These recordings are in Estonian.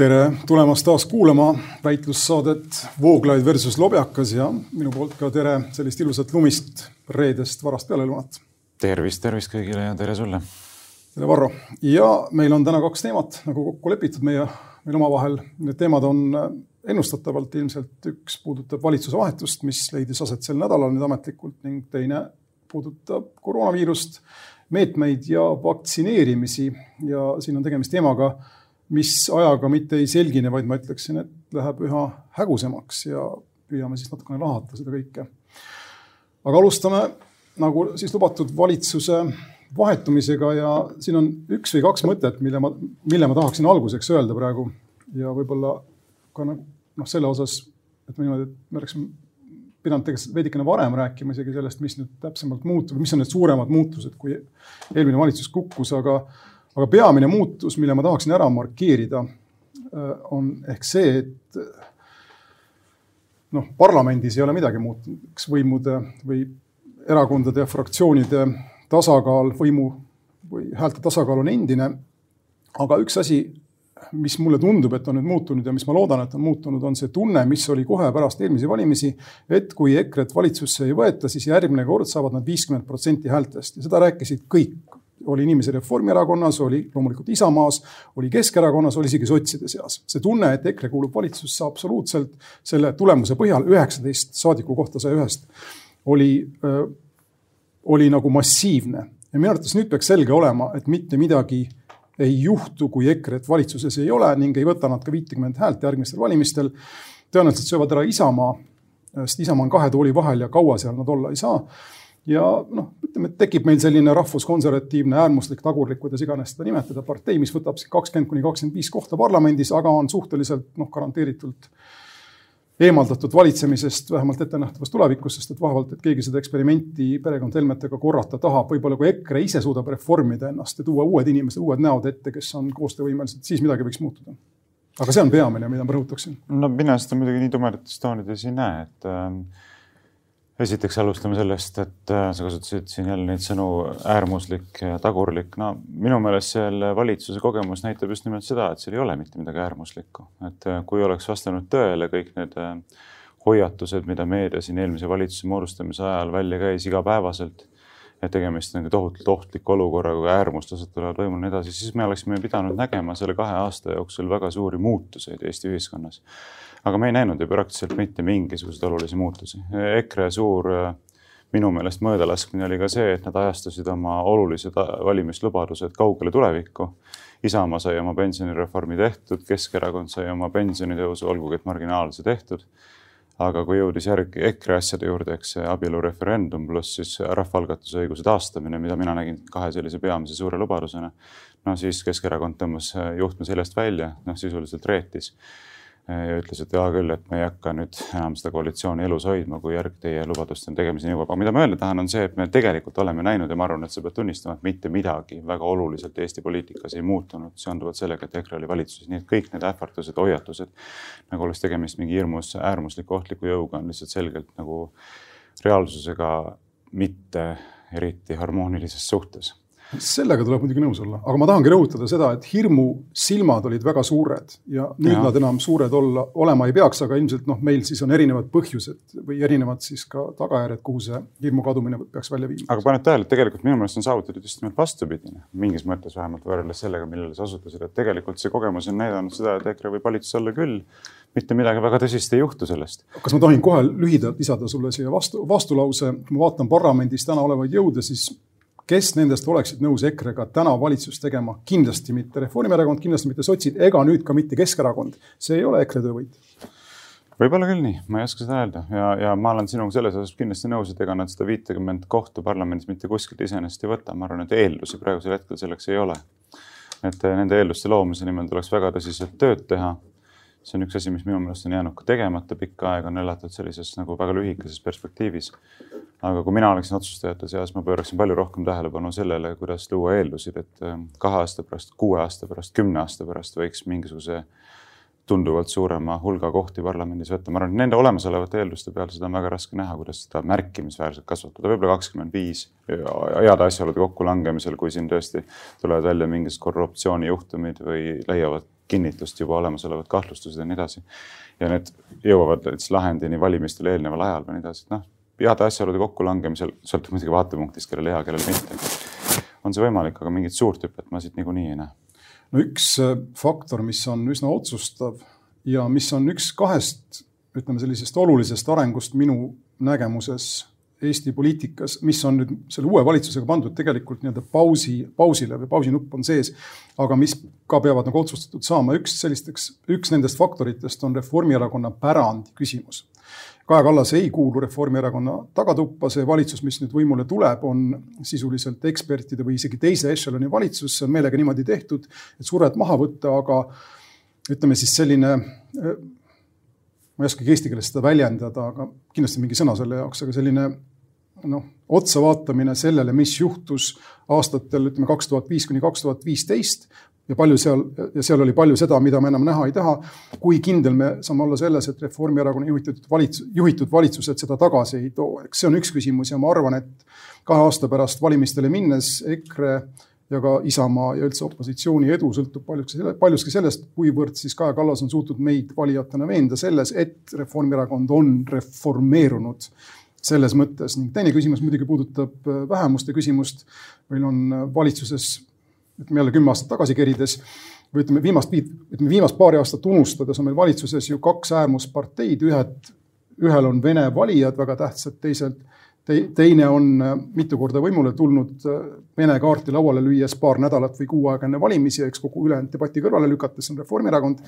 tere tulemast taas kuulama väitlussaadet Vooglaid versus Lobjakas ja minu poolt ka tere sellist ilusat lumist reedest varast pealelunat. tervist, tervist kõigile ja tere sulle. tere, Varro. ja meil on täna kaks teemat nagu kokku lepitud meie, meil omavahel. Need teemad on ennustatavalt ilmselt üks puudutab valitsuse vahetust, mis leidis aset sel nädalal nüüd ametlikult ning teine puudutab koroonaviirust, meetmeid ja vaktsineerimisi ja siin on tegemist teemaga mis ajaga mitte ei selgine, vaid ma ütleksin, et läheb üha hägusemaks ja püüame siis natukene lahata seda kõike. aga alustame nagu siis lubatud valitsuse vahetumisega ja siin on üks või kaks mõtet, mille ma, mille ma tahaksin alguseks öelda praegu ja võib-olla ka noh, selle osas, et niimoodi, et me oleksime pidanud tegelikult veidikene varem rääkima isegi sellest, mis nüüd täpsemalt muutub, mis on need suuremad muutused, kui eelmine valitsus kukkus, aga aga peamine muutus, mille ma tahaksin ära markeerida, äh, on ehk see, et noh, parlamendis ei ole midagi muutunud, eks võimude või erakondade ja fraktsioonide tasakaal, võimu või häälte tasakaal on endine. aga üks asi, mis mulle tundub, et on nüüd muutunud ja mis ma loodan, et on muutunud, on see tunne, mis oli kohe pärast eelmisi valimisi, et kui EKRE-t valitsusse ei võeta, siis järgmine kord saavad nad viiskümmend protsenti häältest. Ja seda rääkisid kõik oli inimesi Reformierakonnas, oli loomulikult Isamaas, oli Keskerakonnas, oli isegi sotside seas. see tunne, et EKRE kuulub valitsusse absoluutselt selle tulemuse põhjal üheksateist saadiku kohta saja ühest, oli, oli nagu massiivne ja minu arvates nüüd peaks selge olema, et mitte midagi ei juhtu, kui EKRE-t valitsuses ei ole ning ei võta nad ka viitekümmet häält järgmistel valimistel. tõenäoliselt söövad ära Isamaa, sest Isamaa on kahe tooli vahel ja kaua seal nad olla ei saa ja noh, ütleme, et tekib meil selline rahvuskonservatiivne, äärmuslik, tagurlik, kuidas iganes seda nimetada, partei, mis võtab kakskümmend kuni kakskümmend viis kohta parlamendis, aga on suhteliselt noh, garanteeritult eemaldatud valitsemisest vähemalt ettenähtavas tulevikus, sest et vaevalt, et keegi seda eksperimenti perekond Helmetega korrata tahab, võib-olla kui EKRE ise suudab reformida ennast ja tuua uued inimesed, uued näod ette, kes on koostöövõimelised, siis midagi võiks muutuda. aga see on peamine, mida ma rõhutaksin. no mina seda muidugi nii tumedates toonides ei näe, et äh esiteks alustame sellest, et äh, sa kasutasid siin jälle neid sõnu äärmuslik ja tagurlik. no minu meelest selle valitsuse kogemus näitab just nimelt seda, et seal ei ole mitte midagi äärmuslikku, et äh, kui oleks vastanud tõele kõik need äh, hoiatused, mida meedia siin eelmise valitsuse moodustamise ajal välja käis igapäevaselt, et tegemist on tohutult ohtliku olukorraga, kui äärmuslased tulevad võimule ja nii edasi, siis me oleksime pidanud nägema selle kahe aasta jooksul väga suuri muutuseid Eesti ühiskonnas aga me ei näinud ju praktiliselt mitte mingisuguseid olulisi muutusi. EKRE suur minu meelest möödalaskmine oli ka see, et nad ajastasid oma olulised valimislubadused kaugele tulevikku. Isamaa sai oma pensionireformi tehtud, Keskerakond sai oma pensionitõusu, olgugi et marginaalse tehtud. aga kui jõudis järgi EKRE asjade juurde, eks see abielureferendum pluss siis rahvaalgatuse õiguse taastamine, mida mina nägin kahe sellise peamise suure lubadusena. no siis Keskerakond tõmbas juhtme seljast välja, noh sisuliselt reetis ja ütles, et hea küll, et me ei hakka nüüd enam seda koalitsiooni elus hoidma, kui järg teie lubaduste tegemiseni jõuab. aga mida ma öelda tahan, on see, et me tegelikult oleme näinud ja ma arvan, et sa pead tunnistama, et mitte midagi väga oluliselt Eesti poliitikas ei muutunud seonduvalt sellega, et EKRE oli valitsuses, nii et kõik need ähvardused, hoiatused, nagu oleks tegemist mingi hirmus äärmusliku ohtliku jõuga, on lihtsalt selgelt nagu reaalsusega mitte eriti harmoonilises suhtes sellega tuleb muidugi nõus olla, aga ma tahangi rõhutada seda, et hirmu silmad olid väga suured ja nüüd ja. nad enam suured olla, olema ei peaks, aga ilmselt noh, meil siis on erinevad põhjused või erinevad siis ka tagajärjed, kuhu see hirmu kadumine peaks välja viima. aga paned tähele, et tegelikult minu meelest on saavutatud just nimelt vastupidine, mingis mõttes vähemalt võrreldes sellega, millele sa osutasid, et tegelikult see kogemus on näidanud seda, et EKRE võib valitsuses olla küll mitte midagi väga tõsist ei juhtu sellest. kas ma tohin kohe lühidalt lisada sulle siia vastu, vastulause, kui ma vaatan parlamendis täna olevaid jõude, siis kes nendest oleksid nõus EKRE-ga täna valitsust tegema, kindlasti mitte Reformierakond, kindlasti mitte sotsid ega nüüd ka mitte Keskerakond. see ei ole EKRE töövõit. Võib-olla küll nii, ma ei oska seda öelda. Ja, ja ma olen sinuga selles osas kindlasti nõus, et ega nad seda viitekümmet kohta parlamendis mitte kuskilt iseenesest ei võta, ma arvan, et eeldusi praegusel hetkel selleks ei ole. et nende eelduste loomise nimel tuleks väga tõsiselt tööd teha see on üks asi, mis minu meelest on jäänud ka tegemata pikka aega, on elatud sellises nagu väga lühikeses perspektiivis. aga kui mina oleksin otsustajate seas, ma pööraksin palju rohkem tähelepanu sellele, kuidas luua eeldusid, et ähm, kahe aasta pärast, kuue aasta pärast, kümne aasta pärast võiks mingisuguse tunduvalt suurema hulga kohti parlamendis võtta. ma arvan, et nende olemasolevate eelduste peal seda on väga raske näha, kuidas seda märkimisväärselt kasvatada, võib-olla kakskümmend viis heade asjaolude kokkulangemisel, kui siin tõesti tulevad välja mingisugused korruptsioonijuhtumid või leiavad kinnitust juba olemasolevad kahtlustused ja nii edasi. ja need jõuavad siis lahendini valimistele eelneval ajal või nii edasi, et noh, heade asjaolude kokkulangemisel, sõltub muidugi vaatepunktist, kellel hea, kellel mitte. on see võimalik, aga mingit suurt hüpet ma siit niikuinii ei näe. no üks äh, faktor, mis on üsna otsustav ja mis on üks kahest, ütleme sellisest olulisest arengust minu nägemuses Eesti poliitikas, mis on nüüd selle uue valitsusega pandud tegelikult nii-öelda pausi, pausile või pausinupp on sees, aga mis ka peavad nagu otsustatud saama. üks sellisteks, üks nendest faktoritest on Reformierakonna pärandi küsimus. Kaja Kallas ei kuulu Reformierakonna tagatuppa, see valitsus, mis nüüd võimule tuleb, on sisuliselt ekspertide või isegi teise ešeloni valitsus, see on meelega niimoodi tehtud, et survet maha võtta, aga ütleme siis selline ma ei oskagi eesti keeles seda väljendada, aga kindlasti mingi sõna selle jaoks, aga selline noh, otsa vaatamine sellele, mis juhtus aastatel ütleme kaks tuhat viis kuni kaks tuhat viisteist ja palju seal ja seal oli palju seda, mida me enam näha ei taha. kui kindel me saame olla selles, et Reformierakonna juhitud valitsus, juhitud valitsused seda tagasi ei too, eks see on üks küsimus ja ma arvan, et kahe aasta pärast valimistele minnes EKRE ja ka Isamaa ja üldse opositsiooni edu sõltub paljuski, paljuski sellest, kuivõrd siis Kaja Kallas on suutnud meid valijatena veenda selles, et Reformierakond on reformeerunud selles mõttes ning teine küsimus muidugi puudutab äh, vähemuste küsimust. meil on äh, valitsuses, ütleme jälle kümme aastat tagasi kerides või ütleme viimast, ütleme viimast paari aastat unustades on meil valitsuses ju kaks äärmusparteid, ühed, ühel on Vene valijad väga tähtsad, teiselt te, teine on äh, mitu korda võimule tulnud Vene kaarti lauale lüües paar nädalat või kuu aega enne valimisi, eks kogu ülejäänud debati kõrvale lükates on Reformierakond.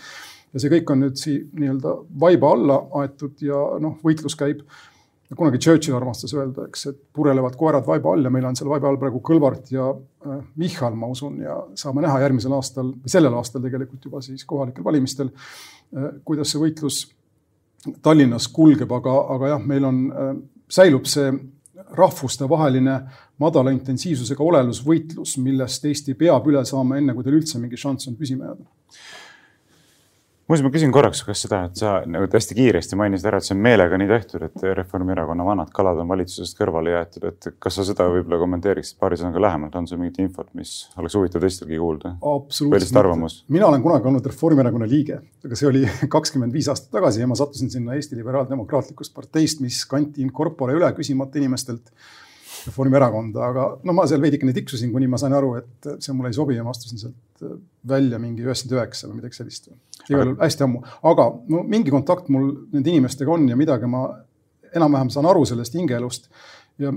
ja see kõik on nüüd siin nii-öelda vaiba alla aetud ja noh, võitlus käib kunagi Churchill armastas öelda, eks, et purelevad koerad vaiba all ja meil on seal vaiba all praegu Kõlvart ja äh, Michal, ma usun, ja saame näha järgmisel aastal või sellel aastal tegelikult juba siis kohalikel valimistel, äh, kuidas see võitlus Tallinnas kulgeb, aga, aga jah, meil on, äh, säilub see rahvustevaheline madala intensiivsusega olelusvõitlus, millest Eesti peab üle saama, enne kui tal üldse mingi šanss on püsima jääda muuseas, ma küsin korraks, kas seda, et sa nagu hästi kiiresti mainisid ära, et see on meelega nii tehtud, et Reformierakonna vanad kalad on valitsusest kõrvale jäetud, et kas sa seda võib-olla kommenteeriksid paari sõnaga lähemalt, on sul mingit infot, mis oleks huvitav teistelgi kuulda? absoluutselt. mina olen kunagi olnud Reformierakonna liige, aga see oli kakskümmend viis aastat tagasi ja ma sattusin sinna Eesti Liberaaldemokraatlikust parteist, mis kanti in corpore üle küsimata inimestelt Reformierakonda, aga no ma seal veidikene tiksusin, kuni ma sain aru, et see mulle ei sobi ja ma astusin sealt välja mingi üheksakümmend üheksa või midagi sellist. igal juhul hästi ammu, aga no mingi kontakt mul nende inimestega on ja midagi ma enam-vähem saan aru sellest hingeelust. ja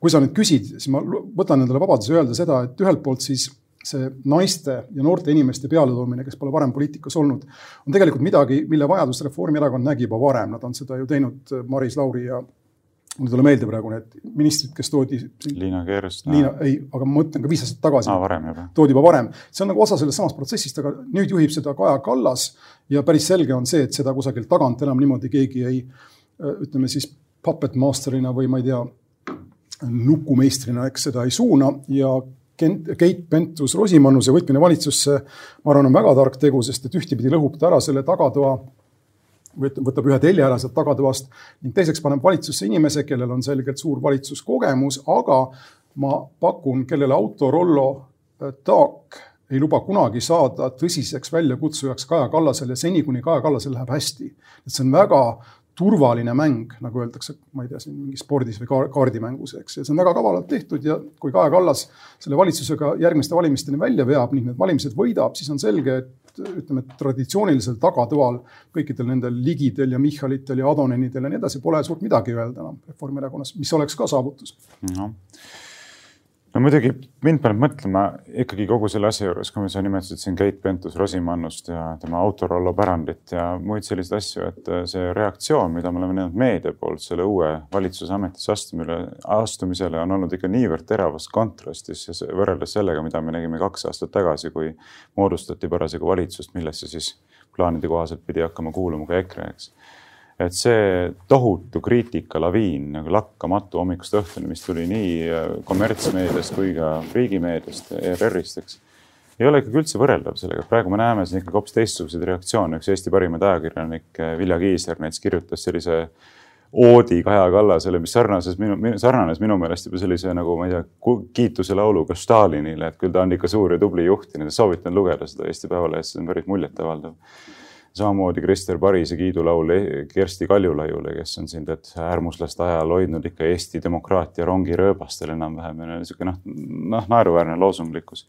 kui sa nüüd küsid, siis ma võtan endale vabaduse öelda seda, et ühelt poolt siis see naiste ja noorte inimeste pealetoomine, kes pole varem poliitikas olnud, on tegelikult midagi, mille vajadust Reformierakond nägi juba varem, nad on seda ju teinud Maris Lauri ja mul ei tule meelde praegu need ministrid, kes toodi. Liina Kersna. Liina, ei, aga ma mõtlen ka viis aastat tagasi juba. toodi juba varem, see on nagu osa sellest samast protsessist, aga nüüd juhib seda Kaja Kallas ja päris selge on see, et seda kusagilt tagant enam niimoodi keegi ei ütleme siis puppet master'ina või ma ei tea, nukumeistrina, eks seda ei suuna ja Keit Pentus-Rosimannuse võtmine valitsusse, ma arvan, on väga tark tegu, sest et ühtepidi lõhub ta ära selle tagatoa võtab ühe telje ära sealt tagatoast ning teiseks paneb valitsusse inimese, kellel on selgelt suur valitsuskogemus, aga ma pakun, kellele Autorollo äh, taak ei luba kunagi saada tõsiseks väljakutsujaks Kaja Kallasele seni, kuni Kaja Kallasel läheb hästi. et see on väga turvaline mäng, nagu öeldakse, ma ei tea, siin mingi spordis või kaardimängus, eks, ja see on väga kavalalt tehtud ja kui Kaja Kallas selle valitsusega järgmiste valimisteni välja veab ning need valimised võidab, siis on selge, et ütleme, traditsioonilisel tagatoal kõikidel nendel Ligidel ja Michalitel ja Adonenidel ja nii edasi pole suurt midagi öelda enam Reformierakonnas, mis oleks ka saavutus. No no muidugi mind paneb mõtlema ikkagi kogu selle asja juures, kui sa nimetasid siin Keit Pentus-Rosimannust ja tema Autorollo pärandit ja muid selliseid asju, et äh, see reaktsioon, mida me oleme näinud meedia poolt selle uue valitsuse ametisse astumine, astumisele, on olnud ikka niivõrd teravas kontrastis võrreldes sellega, mida me nägime kaks aastat tagasi, kui moodustati parasjagu valitsust, millesse siis plaanide kohaselt pidi hakkama kuuluma ka EKRE, eks et see tohutu kriitikalaviin nagu lakkamatu hommikust õhtuni, mis tuli nii äh, kommertsmeediast kui ka riigimeediast, ERR-ist, eks. ei ole ikkagi üldse võrreldav sellega, praegu me näeme siin ikkagi hoopis teistsuguseid reaktsioone, üks Eesti parimaid ajakirjanikke Vilja Kiisler näiteks kirjutas sellise oodi Kaja Kallasele, mis sarnases minu, sarnanes minu meelest juba sellise nagu ma ei tea, kiituse lauluga Stalinile, et küll ta on ikka suur ja tubli juht ja soovitan lugeda seda Eesti Päevalehes, see on päris muljetavaldav. Samamoodi Krister Parise kiidulaul Kersti Kaljulaiule, kes on siin tead äärmuslaste ajal hoidnud ikka Eesti demokraatia rongirööbastel enam-vähem ja niisugune noh, noh naeruväärne loosunglikkus.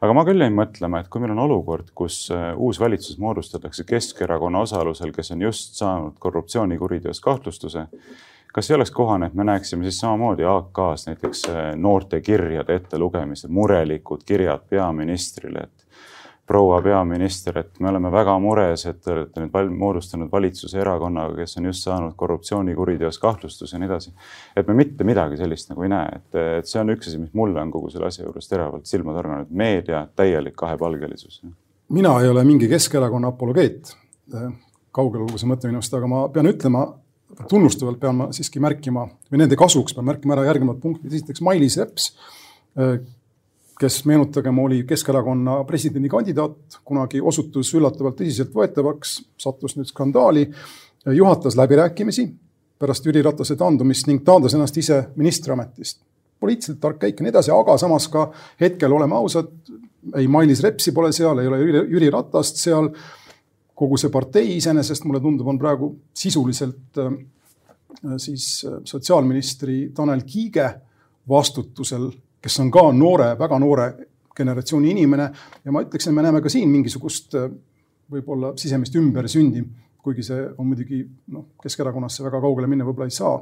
Aga ma küll jäin mõtlema, et kui meil on olukord, kus äh, uus valitsus moodustatakse Keskerakonna osalusel, kes on just saanud korruptsioonikuriteos kahtlustuse, kas ei oleks kohane, et me näeksime siis samamoodi AK-s näiteks äh, noorte kirjade ettelugemise, murelikud kirjad peaministrile, et proua peaminister, et me oleme väga mures, et te olete nüüd val moodustanud valitsuse erakonnaga, kes on just saanud korruptsioonikuriteos kahtlustuse ja nii edasi. et me mitte midagi sellist nagu ei näe, et, et see on üks asi, mis mulle on kogu selle asja juures teravalt silma torganud, meedia täielik kahepalgelisus. mina ei ole mingi Keskerakonna apologeet, kaugel olgu see mõte minust, aga ma pean ütlema, tunnustavalt pean ma siiski märkima või nende kasuks pean märkima ära järgnevad punktid, esiteks Mailis Reps kes meenutagem, oli Keskerakonna presidendikandidaat, kunagi osutus üllatavalt tõsiseltvõetavaks, sattus nüüd skandaali, juhatas läbirääkimisi pärast Jüri Ratase taandumist ning taandas ennast ise ministriametist. poliitiliselt tark käik ja nii edasi, aga samas ka hetkel oleme ausad, ei Mailis Repsi pole seal, ei ole Jüri, Ratast seal. kogu see partei iseenesest mulle tundub, on praegu sisuliselt äh, siis äh, sotsiaalministri Tanel Kiige vastutusel kes on ka noore, väga noore generatsiooni inimene. Ja ma ütleksin, me näeme ka siin mingisugust võib-olla sisemist ümbersündi, kuigi see on muidugi noh, Keskerakonnasse väga kaugele minna võib-olla ei saa,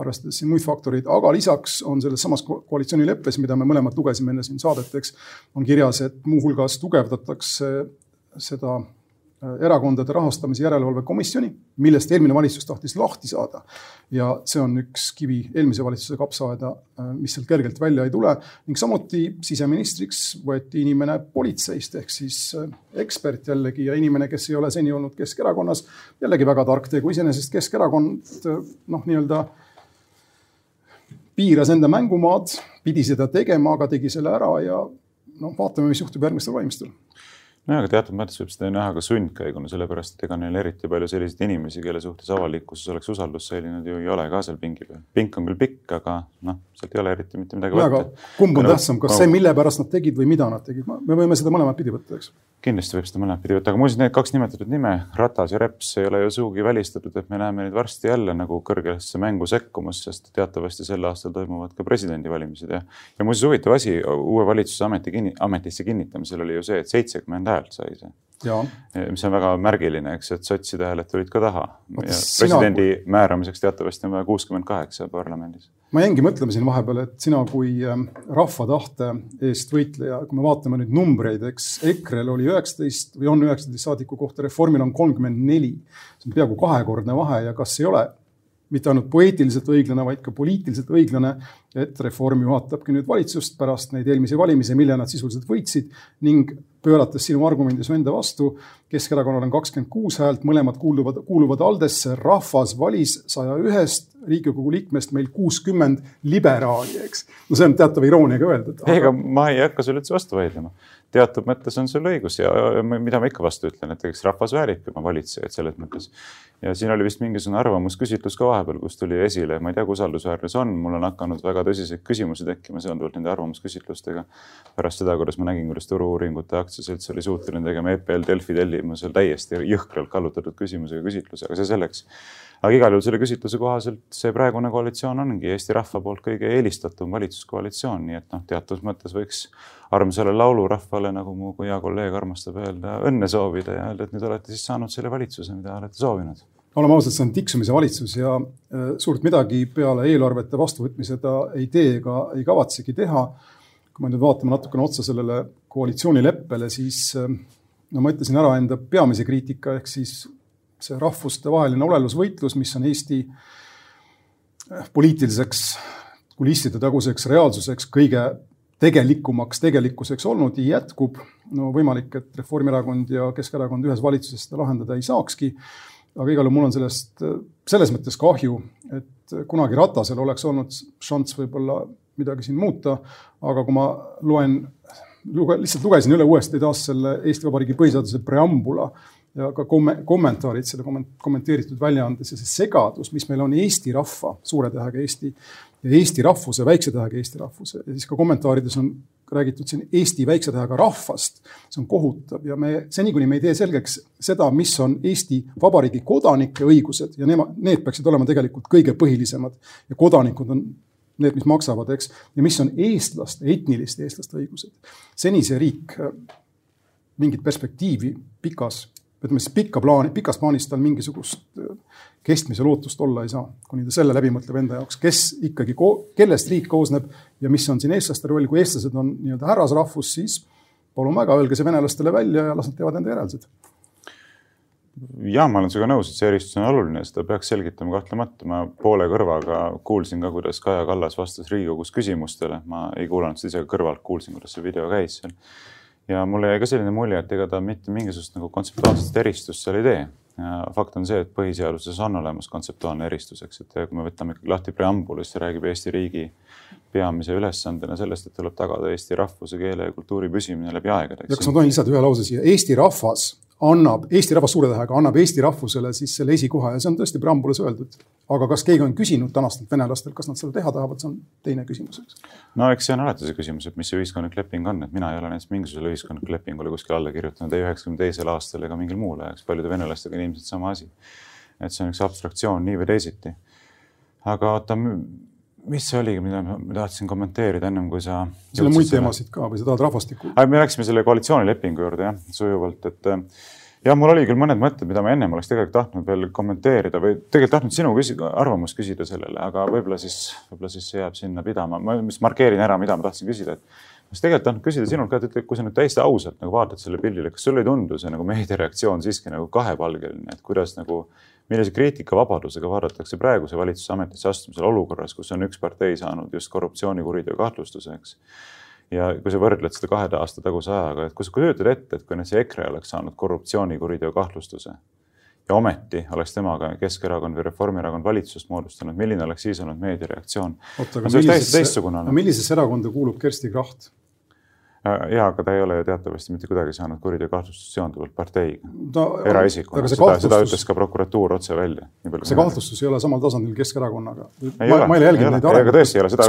arvestades siin muid faktoreid, aga lisaks on selles samas koalitsioonileppes, mida me mõlemad lugesime enne siin saadet, eks, on kirjas, et muuhulgas tugevdatakse seda Äh, erakondade rahastamise järelevalve komisjoni, millest eelmine valitsus tahtis lahti saada. ja see on üks kivi eelmise valitsuse kapsaaeda, äh, mis sealt kergelt välja ei tule ning samuti siseministriks võeti inimene politseist ehk siis äh, ekspert jällegi ja inimene, kes ei ole seni olnud Keskerakonnas. jällegi väga tark tegu, iseenesest Keskerakond noh, nii-öelda piiras enda mängumaad, pidi seda tegema, aga tegi selle ära ja noh, vaatame, mis juhtub järgmistel valimistel nojah, aga teatud mõttes võib seda näha ka sundkäiguna, sellepärast et ega neil eriti palju selliseid inimesi, kelle suhtes avalikkuses oleks usaldus säilinud ju ei ole ka seal pingi peal. pink on küll pikk, aga noh, sealt ei ole eriti mitte midagi võtta. kumb on tähtsam, kas see, mille pärast nad tegid või mida nad tegid, me võime seda mõlemat pidi võtta, eks kindlasti võib seda mõlemat pidi võtta, aga muuseas need kaks nimetatud nime, Ratas ja Reps, ei ole ju sugugi välistatud, et me näeme neid varsti jälle nagu kõrgesse mängu sekkumas, sest teatavasti sel aastal toimuvad ka presidendivalimised ja. ja muuseas huvitav asi uue valitsuse ameti kinni, ametisse kinnitamisel oli ju see, et seitsekümmend häält sai see. mis on väga märgiline, eks, et sotside hääled tulid ka taha. presidendi kui... määramiseks teatavasti on vaja kuuskümmend kaheksa parlamendis ma jäingi mõtlema siin vahepeal, et sina kui ähm, rahva tahte eest võitleja, kui me vaatame nüüd numbreid, eks EKRE-l oli üheksateist või on üheksateist saadiku kohta, Reformil on kolmkümmend neli. see on peaaegu kahekordne vahe ja kas ei ole mitte ainult poeetiliselt õiglane, vaid ka poliitiliselt õiglane, et Reform juhatabki nüüd valitsust pärast neid eelmisi valimisi, mille nad sisuliselt võitsid ning pöörates sinu argumendi su enda vastu, Keskerakonnal on kakskümmend kuus häält, mõlemad kuuluvad, kuuluvad Aldesse, rahvas valis saja ühest Riigikogu liikmest meil kuuskümmend liberaali, eks. no see on teatava irooniaga öeldud aga.... ega ma ei hakka sulle üldse vastu vaidlema. teatud mõttes on sul õigus ja mida ma ikka vastu ütlen, et eks rahvas väärib oma valitsejaid selles mõttes. ja siin oli vist mingisugune arvamusküsitlus ka vahepeal, kus tuli esile, ma ei tea, kui usaldusväärne see on, mul on hakanud väga tõsiseid küsimusi tekkima seonduvalt nende arvamusküsitlustega. pärast seda, kuidas ma nägin, kuidas Turu-uuringute aktsiaselts oli suuteline tegema EPL Delfi tellimusel täiesti jõhkralt kallutatud küsimusega küsitluse, aga see selleks aga igal juhul selle küsitluse kohaselt see praegune koalitsioon ongi Eesti rahva poolt kõige eelistatum valitsuskoalitsioon, nii et noh, teatud mõttes võiks armsale laulurahvale, nagu mu hea kolleeg armastab öelda, õnne soovida ja öelda, et nüüd olete siis saanud selle valitsuse, mida olete soovinud oleme ausad, see on tiksumise valitsus ja äh, suurt midagi peale eelarvete vastuvõtmise ta ei tee ega ei kavatsegi teha. kui me nüüd vaatame natukene otsa sellele koalitsioonileppele, siis äh, no ma ütlesin ära enda peamise kriitika ehk siis see rahvustevaheline olelusvõitlus, mis on Eesti eh, poliitiliseks kulisside taguseks reaalsuseks kõige tegelikumaks tegelikkuseks olnud, jätkub. no võimalik, et Reformierakond ja Keskerakond ühes valitsuses seda lahendada ei saakski. Aga igal juhul mul on sellest selles mõttes kahju, et kunagi Ratasel oleks olnud šanss võib-olla midagi siin muuta. aga kui ma loen, luge, lihtsalt lugesin üle uuesti taas selle Eesti Vabariigi põhiseaduse preambula ja ka komme-, kommentaarid selle kommenteeritud väljaandes ja see segadus, mis meil on Eesti rahva, suure tähega Eesti ja Eesti rahvuse, väikse tähega Eesti rahvuse ja siis ka kommentaarides on räägitud siin Eesti väikse tähega rahvast. see on kohutav ja me seni, kuni me ei tee selgeks seda, mis on Eesti Vabariigi kodanike õigused ja nemad, need peaksid olema tegelikult kõige põhilisemad ja kodanikud on need, mis maksavad, eks, ja mis on eestlaste, etniliste eestlaste õigused. seni see riik äh, mingit perspektiivi pikas, ütleme siis pikka plaani, pikas plaanis tal mingisugust äh, kestmise lootust olla ei saa, kuni ta selle läbi mõtleb enda jaoks, kes ikkagi, kellest riik koosneb ja mis on siin eestlaste roll, kui eestlased on nii-öelda härrasrahvus, siis palun väga, öelge see venelastele välja ja las nad teevad enda järeldused ja ma olen sinuga nõus, et see eristus on oluline, seda peaks selgitama kahtlemata. ma poole kõrvaga kuulsin ka, kuidas Kaja Kallas vastas Riigikogus küsimustele, ma ei kuulanud seda ise kõrvalt, kuulsin, kuidas see video käis seal. ja mulle jäi ka selline mulje, et ega ta mitte mingisugust nagu kontseptuaalset eristust seal ei tee fakt on see, et põhiseaduses on olemas kontseptuaalne eristus, eks, et kui me võtame lahti preambulist, see räägib Eesti riigi peamise ülesandena sellest, et tuleb tagada eesti rahvuse, keele ja kultuuri püsimine läbi aegade. ja kas ma tohin lisada ühe lause siia, Eesti rahvas annab, Eesti rahvas suure tähega annab Eesti rahvusele siis selle esikoha ja see on tõesti preambulas öeldud. aga kas keegi on küsinud tänastelt venelastel, kas nad seda teha tahavad, see on teine küsimus, eks. no eks see on alati see küsimus, et mis see ühiskondlik leping on, et mina ei ole näiteks mingisugusele ühiskondlikule lepingule kuskil alla kirjutanud ei üheksakümne teisel aastal ega mingil muul ajal, paljude venelastega on ilmselt sama asi. et see on üks abstraktsioon nii või teisiti. aga oota, mis see oligi, mida ma tahtsin kommenteerida ennem kui sa. seal on muid teemasid ka või sa tahad rahvastikku? me läksime selle koalitsioonilepingu juurde jah, sujuvalt, et jah, mul oli küll mõned mõtted, mida ma ennem oleks tegelikult tahtnud veel kommenteerida või tegelikult tahtnud sinu küsi arvamust küsida sellele, aga võib-olla siis, võib-olla siis see jääb sinna pidama. ma just markeerin ära, mida ma tahtsin küsida, et ma siis tegelikult tahtnud küsida sinult ka, et kui sa nüüd täiesti ausalt nagu vaatad selle pildile, kas sulle ei tundu see nagu meediareaktsioon siiski nagu kahepalgeline, et kuidas nagu millise kriitikavabadusega vaadatakse praeguse valitsuse ametisse astumisel olukorras, kus on üks partei saanud just korruptsioonikuriteo kahtlustuse, eks. ja kui sa võrdled seda kahe aasta taguse ajaga, et kui sa kujutad ette, et kui nüüd see EKRE oleks saanud korruptsioonikuriteo kahtlustuse ja ometi oleks temaga Keskerakond või Reformierakond valitsust moodustanud, milline oleks siis olnud meedia reaktsioon? millisesse, millisesse erakonda kuulub Kersti Kracht? Äh, ja, aga ta ei ole ju teatavasti mitte kuidagi saanud kuriteokahtlustust seonduvalt parteiga no,, eraisikuna. Seda, kahtlustus... seda ütles ka prokuratuur otse välja. see kahtlustus ei ole samal tasandil Keskerakonnaga. ma, ma ei jälginud neid arenguid.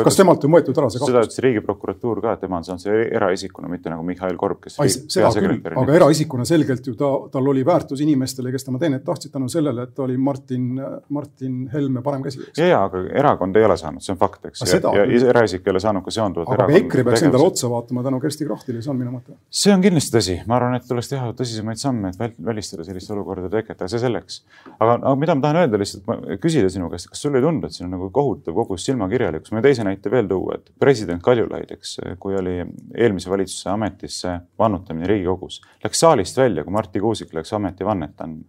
kas, temalt on võetud ära see kahtlustus? seda ütles riigiprokuratuur ka, et tema on saanud see eraisikuna, mitte nagu Mihhail Korb, kes. seda küll, aga eraisikuna selgelt ju ta, tal oli väärtus inimestele, kes tema teenet tahtsid tänu sellele, et ta oli Martin, Martin Helme parem käsi. ja, ja, aga erakond ei ole saanud, see on fakt, eks. ja, ja eraisik ei ole saanud ka seonduvalt. aga EKRE peaks endale otsa vaatama tänu Kersti Krahtile, see on minu mõte. see on kindlasti tõsi, ma arvan, et tuleks teha tõsisemaid samme, et välistada selliste olukordade teket, aga see selleks. aga, aga mida ma tahan öelda lihtsalt, küsida sinu käest, kas sulle ei tundu, et siin on nagu kohutav kogus silmakirjalikkus, ma teise näite veel tuua, et president Kaljulaid, eks, kui oli eelmise valitsuse ametisse vannutamine Riigikogus, läks saalist välja, kui Marti Kuusik läks ametivannet andma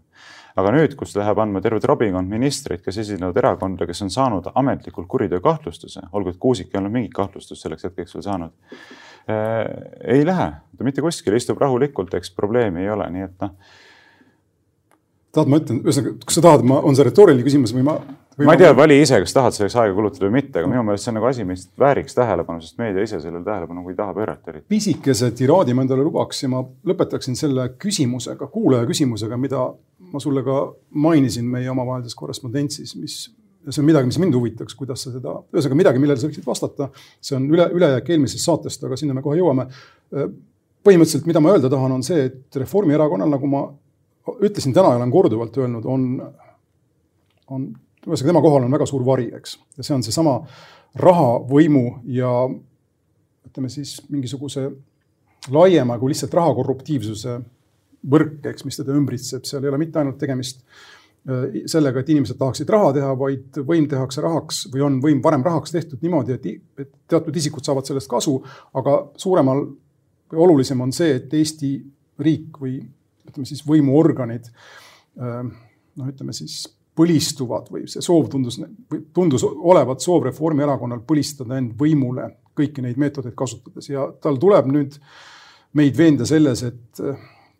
aga nüüd, kus läheb andma terve trobikond ministreid, kes esindavad erakonda, kes on saanud ametlikult kuriteokahtlustuse, olgu et Kuusik ei olnud mingit kahtlustust selleks hetkeks veel saanud Äh, ei lähe, ta mitte kuskile, istub rahulikult, eks probleemi ei ole, nii et noh. Tahad, ma ütlen, ühesõnaga, kas sa tahad, ma, on see retooriline küsimus või ma? ma ei tea, vali ise, kas tahad selleks aega kulutada või mitte, aga minu meelest see on nagu asi, mis vääriks tähelepanu, sest meedia ise sellele tähelepanu ei taha pöörata eriti. pisikese tiraadi ma endale lubaks ja ma lõpetaksin selle küsimusega, kuulaja küsimusega, mida ma sulle ka mainisin meie omavahelises korrespondentsis, mis ja see on midagi, mis mind huvitaks, kuidas sa seda, ühesõnaga midagi, millele sa võiksid vastata. see on üle, ülejääk eelmisest saatest, aga sinna me kohe jõuame. põhimõtteliselt, mida ma öelda tahan, on see, et Reformierakonnal, nagu ma ütlesin täna ja olen korduvalt öelnud, on, on, ühesõnaga tema kohal on väga suur vari, eks. ja see on seesama raha, võimu ja ütleme siis mingisuguse laiema kui lihtsalt raha korruptiivsuse võrk, eks, mis teda ümbritseb, seal ei ole mitte ainult tegemist äh, sellega, et inimesed tahaksid raha teha, vaid võim tehakse rahaks või on võim varem rahaks tehtud niimoodi, et teatud isikud saavad sellest kasu, aga suuremal või olulisem on see, et Eesti riik või ütleme siis võimuorganid noh, ütleme siis põlistuvad või see soov tundus, tundus olevat soov Reformierakonnal põlistada end võimule kõiki neid meetodeid kasutades ja tal tuleb nüüd meid veenda selles, et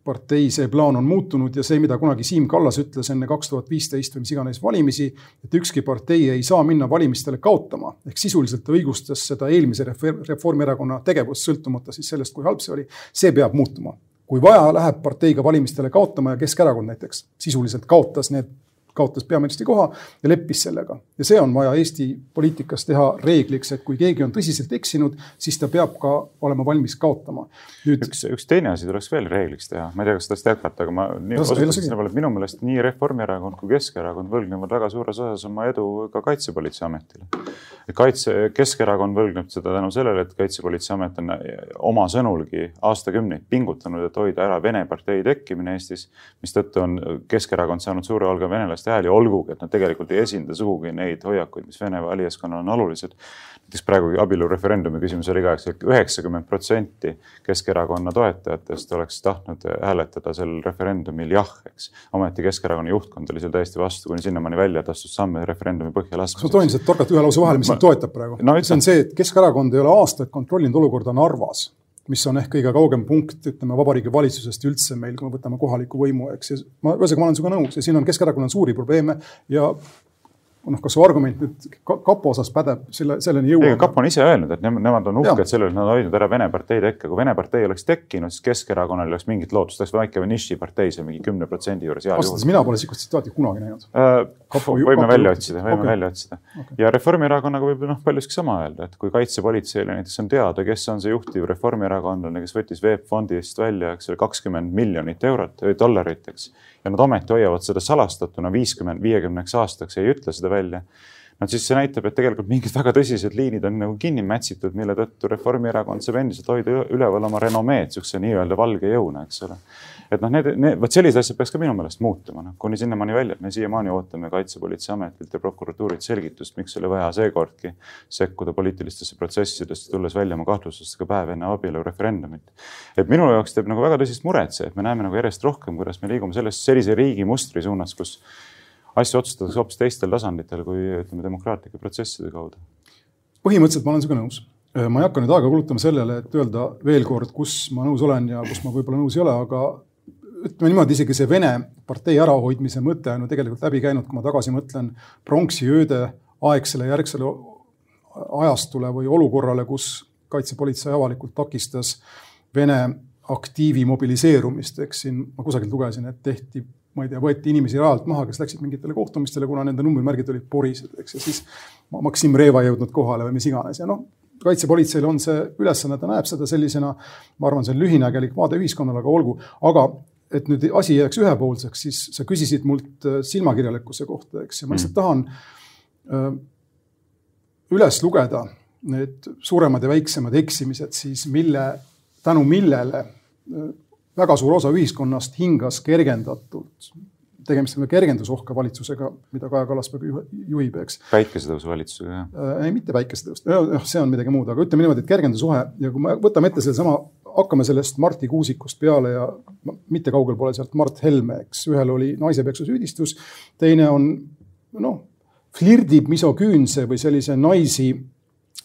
partei see plaan on muutunud ja see, mida kunagi Siim Kallas ütles enne kaks tuhat viisteist või mis iganes valimisi, et ükski partei ei saa minna valimistele kaotama. ehk sisuliselt ta õigustas seda eelmise Reformierakonna tegevust, sõltumata siis sellest, kui halb see oli. see peab muutuma. Kui vaja, läheb parteiga valimistele kaotama ja Keskerakond näiteks sisuliselt kaotas need kaotas peaministri koha ja leppis sellega. ja see on vaja Eesti poliitikas teha reegliks, et kui keegi on tõsiselt eksinud, siis ta peab ka olema valmis kaotama. nüüd üks, üks teine asi tuleks veel reegliks teha, ma ei tea, kas sellest jätkata, aga ma nii osutasin sellele, et minu meelest nii Reformierakond kui Keskerakond võlgnevad väga suures osas oma edu ka Kaitsepolitseiametile. kaitse, Keskerakond võlgneb seda tänu sellele, et Kaitsepolitseiamet on oma sõnulgi aastakümneid pingutanud, et hoida ära Vene partei tekkimine Eestis, mistõttu on Keskerakond saanud suure hulga venelaste inimeste hääli, olgugi et nad tegelikult ei esinda sugugi neid hoiakuid, mis Vene valijaskonnal on olulised. näiteks praegu abielureferendumi küsimus oli ka, eks üheksakümmend protsenti Keskerakonna toetajatest oleks tahtnud hääletada sel referendumil jah, eks. ometi Keskerakonna juhtkond oli seal täiesti vastu, kuni sinnamaani välja, et astus samme referendumi põhja laskmiseks. kas ma tohin lihtsalt torgata ühe lause vahele, mis sind toetab praegu no,? see on see, et Keskerakond ei ole aastaid kontrollinud olukorda Narvas mis on ehk kõige kaugem punkt, ütleme, Vabariigi Valitsusest üldse meil, kui me võtame kohaliku võimu, eks, ma, ühesõnaga ma olen sinuga nõus ja siin on Keskerakonnal suuri probleeme ja noh, kas su argument nüüd kapo osas pädeb, selle, selleni jõuame. kapo on ise öelnud, et nemad on uhked selle üle, et nad on hoidnud ära Vene partei tekke. kui Vene partei oleks tekkinud, siis Keskerakonnal ei oleks mingit lootust, oleks väike nišipartei seal mingi kümne protsendi juures. ausalt, mina pole sihukest tsitaati kunagi näinud äh,. võime kapo välja otsida, võime okay. välja otsida okay.. ja Reformierakonnaga võib noh, paljuski sama öelda, et kui kaitsepolitseile näiteks on teada, kes on see juhtiv reformierakondlane, kes võttis VEB Fondist välja, eks ole, kakskümmend miljonit eurot või dollarit, eks ja nad ometi hoiavad seda salastatuna viiskümmend, viiekümneks aastaks ja ei ütle seda välja. no siis see näitab, et tegelikult mingid väga tõsised liinid on nagu kinni mätsitud, mille tõttu Reformierakond saab endiselt hoida üleval oma renomeed sihukese nii-öelda valge jõuna, eks ole et noh, need, need, vot sellised asjad peaks ka minu meelest muutuma, noh kuni sinnamaani välja, et me siiamaani ootame Kaitsepolitseiametilt ja prokuratuurilt selgitust, miks oli vaja seekordki sekkuda poliitilistesse protsessidesse, tulles välja oma kahtlustustega päev enne abielureferendumit. et minu jaoks teeb nagu väga tõsist muret see, et me näeme nagu järjest rohkem, kuidas me liigume selles, sellise riigi mustri suunas, kus asju otsustatakse hoopis teistel tasanditel kui ütleme demokraatlike protsesside kaudu. põhimõtteliselt ma olen sinuga nõus ma ei hakka nüüd aega kulutama sellele, et öelda veel kord, kus ma nõus olen ja kus ma võib-olla nõus ei ole, aga ütleme niimoodi, isegi see Vene partei ärahoidmise mõte on ju tegelikult läbi käinud, kui ma tagasi mõtlen pronksiööde aegsele järgsele ajastule või olukorrale, kus kaitsepolitsei avalikult takistas Vene aktiivi mobiliseerumist, eks siin ma kusagilt lugesin, et tehti, ma ei tea, võeti inimesi rajalt maha, kes läksid mingitele kohtumistele, kuna nende numbrimärgid olid porised, eks, ja siis Maksim Reva ei jõudnud kohale või mis iganes. Ja noh, kaitsepolitseil on see ülesanne, ta näeb seda sellisena, ma arvan, see on lühinägelik vaade ühiskonnale, aga olgu, aga et nüüd asi ei jääks ühepoolseks, siis sa küsisid mult äh, silmakirjalikkuse kohta, eks, ja ma lihtsalt mm. tahan äh, üles lugeda need suuremad ja väiksemad eksimised siis, mille, tänu millele äh, väga suur osa ühiskonnast hingas kergendatult. tegemist on kergendusohka valitsusega, mida Kaja Kallas praegu juhib, eks. päikesetõusu valitsusega, jah? ei, mitte päikesetõus, noh, see on midagi muud, aga ütleme niimoodi, et kergendusohe ja kui me võtame ette sedasama hakkame sellest Marti Kuusikust peale ja mitte kaugel pole sealt Mart Helme, eks, ühel oli naisepeksu süüdistus, teine on noh, flirdib misoküünse või sellise naisi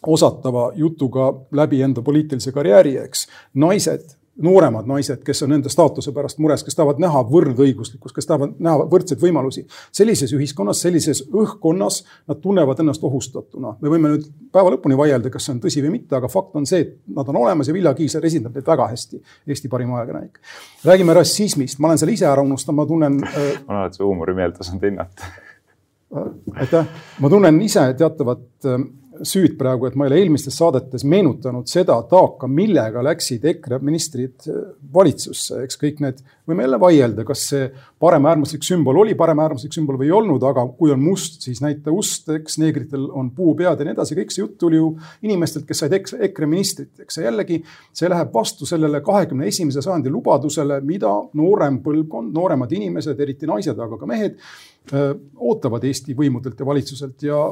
osatava jutuga läbi enda poliitilise karjääri, eks. naised nooremad naised, kes on enda staatuse pärast mures, kes tahavad näha võrdõiguslikkust, kes tahavad näha võrdseid võimalusi. sellises ühiskonnas, sellises õhkkonnas nad tunnevad ennast ohustatuna. me võime nüüd päeva lõpuni vaielda, kas see on tõsi või mitte, aga fakt on see, et nad on olemas ja Vilja Kiisler esindab neid väga hästi. Eesti parim ajakirjanik. räägime rassismist, ma olen selle ise ära unustanud, ma tunnen äh,. ma olen alati su huumorimeelt osanud hinnata aitäh, ma tunnen ise teatavat äh, süüd praegu, et ma ei ole eelmistes saadetes meenutanud seda taaka, millega läksid EKRE ministrid äh, valitsusse, eks kõik need, võime jälle vaielda, kas see paremäärmuslik sümbol oli paremäärmuslik sümbol või ei olnud, aga kui on must, siis näita ust, eks neegritel on puupead ja nii edasi, kõik see jutt tuli ju inimestelt, kes said EKRE ministrit, eks. See jällegi, see läheb vastu sellele kahekümne esimese sajandi lubadusele, mida noorem põlvkond, nooremad inimesed, eriti naised, aga ka mehed, äh, ootavad Eesti võimudelt ja valitsuselt. Ja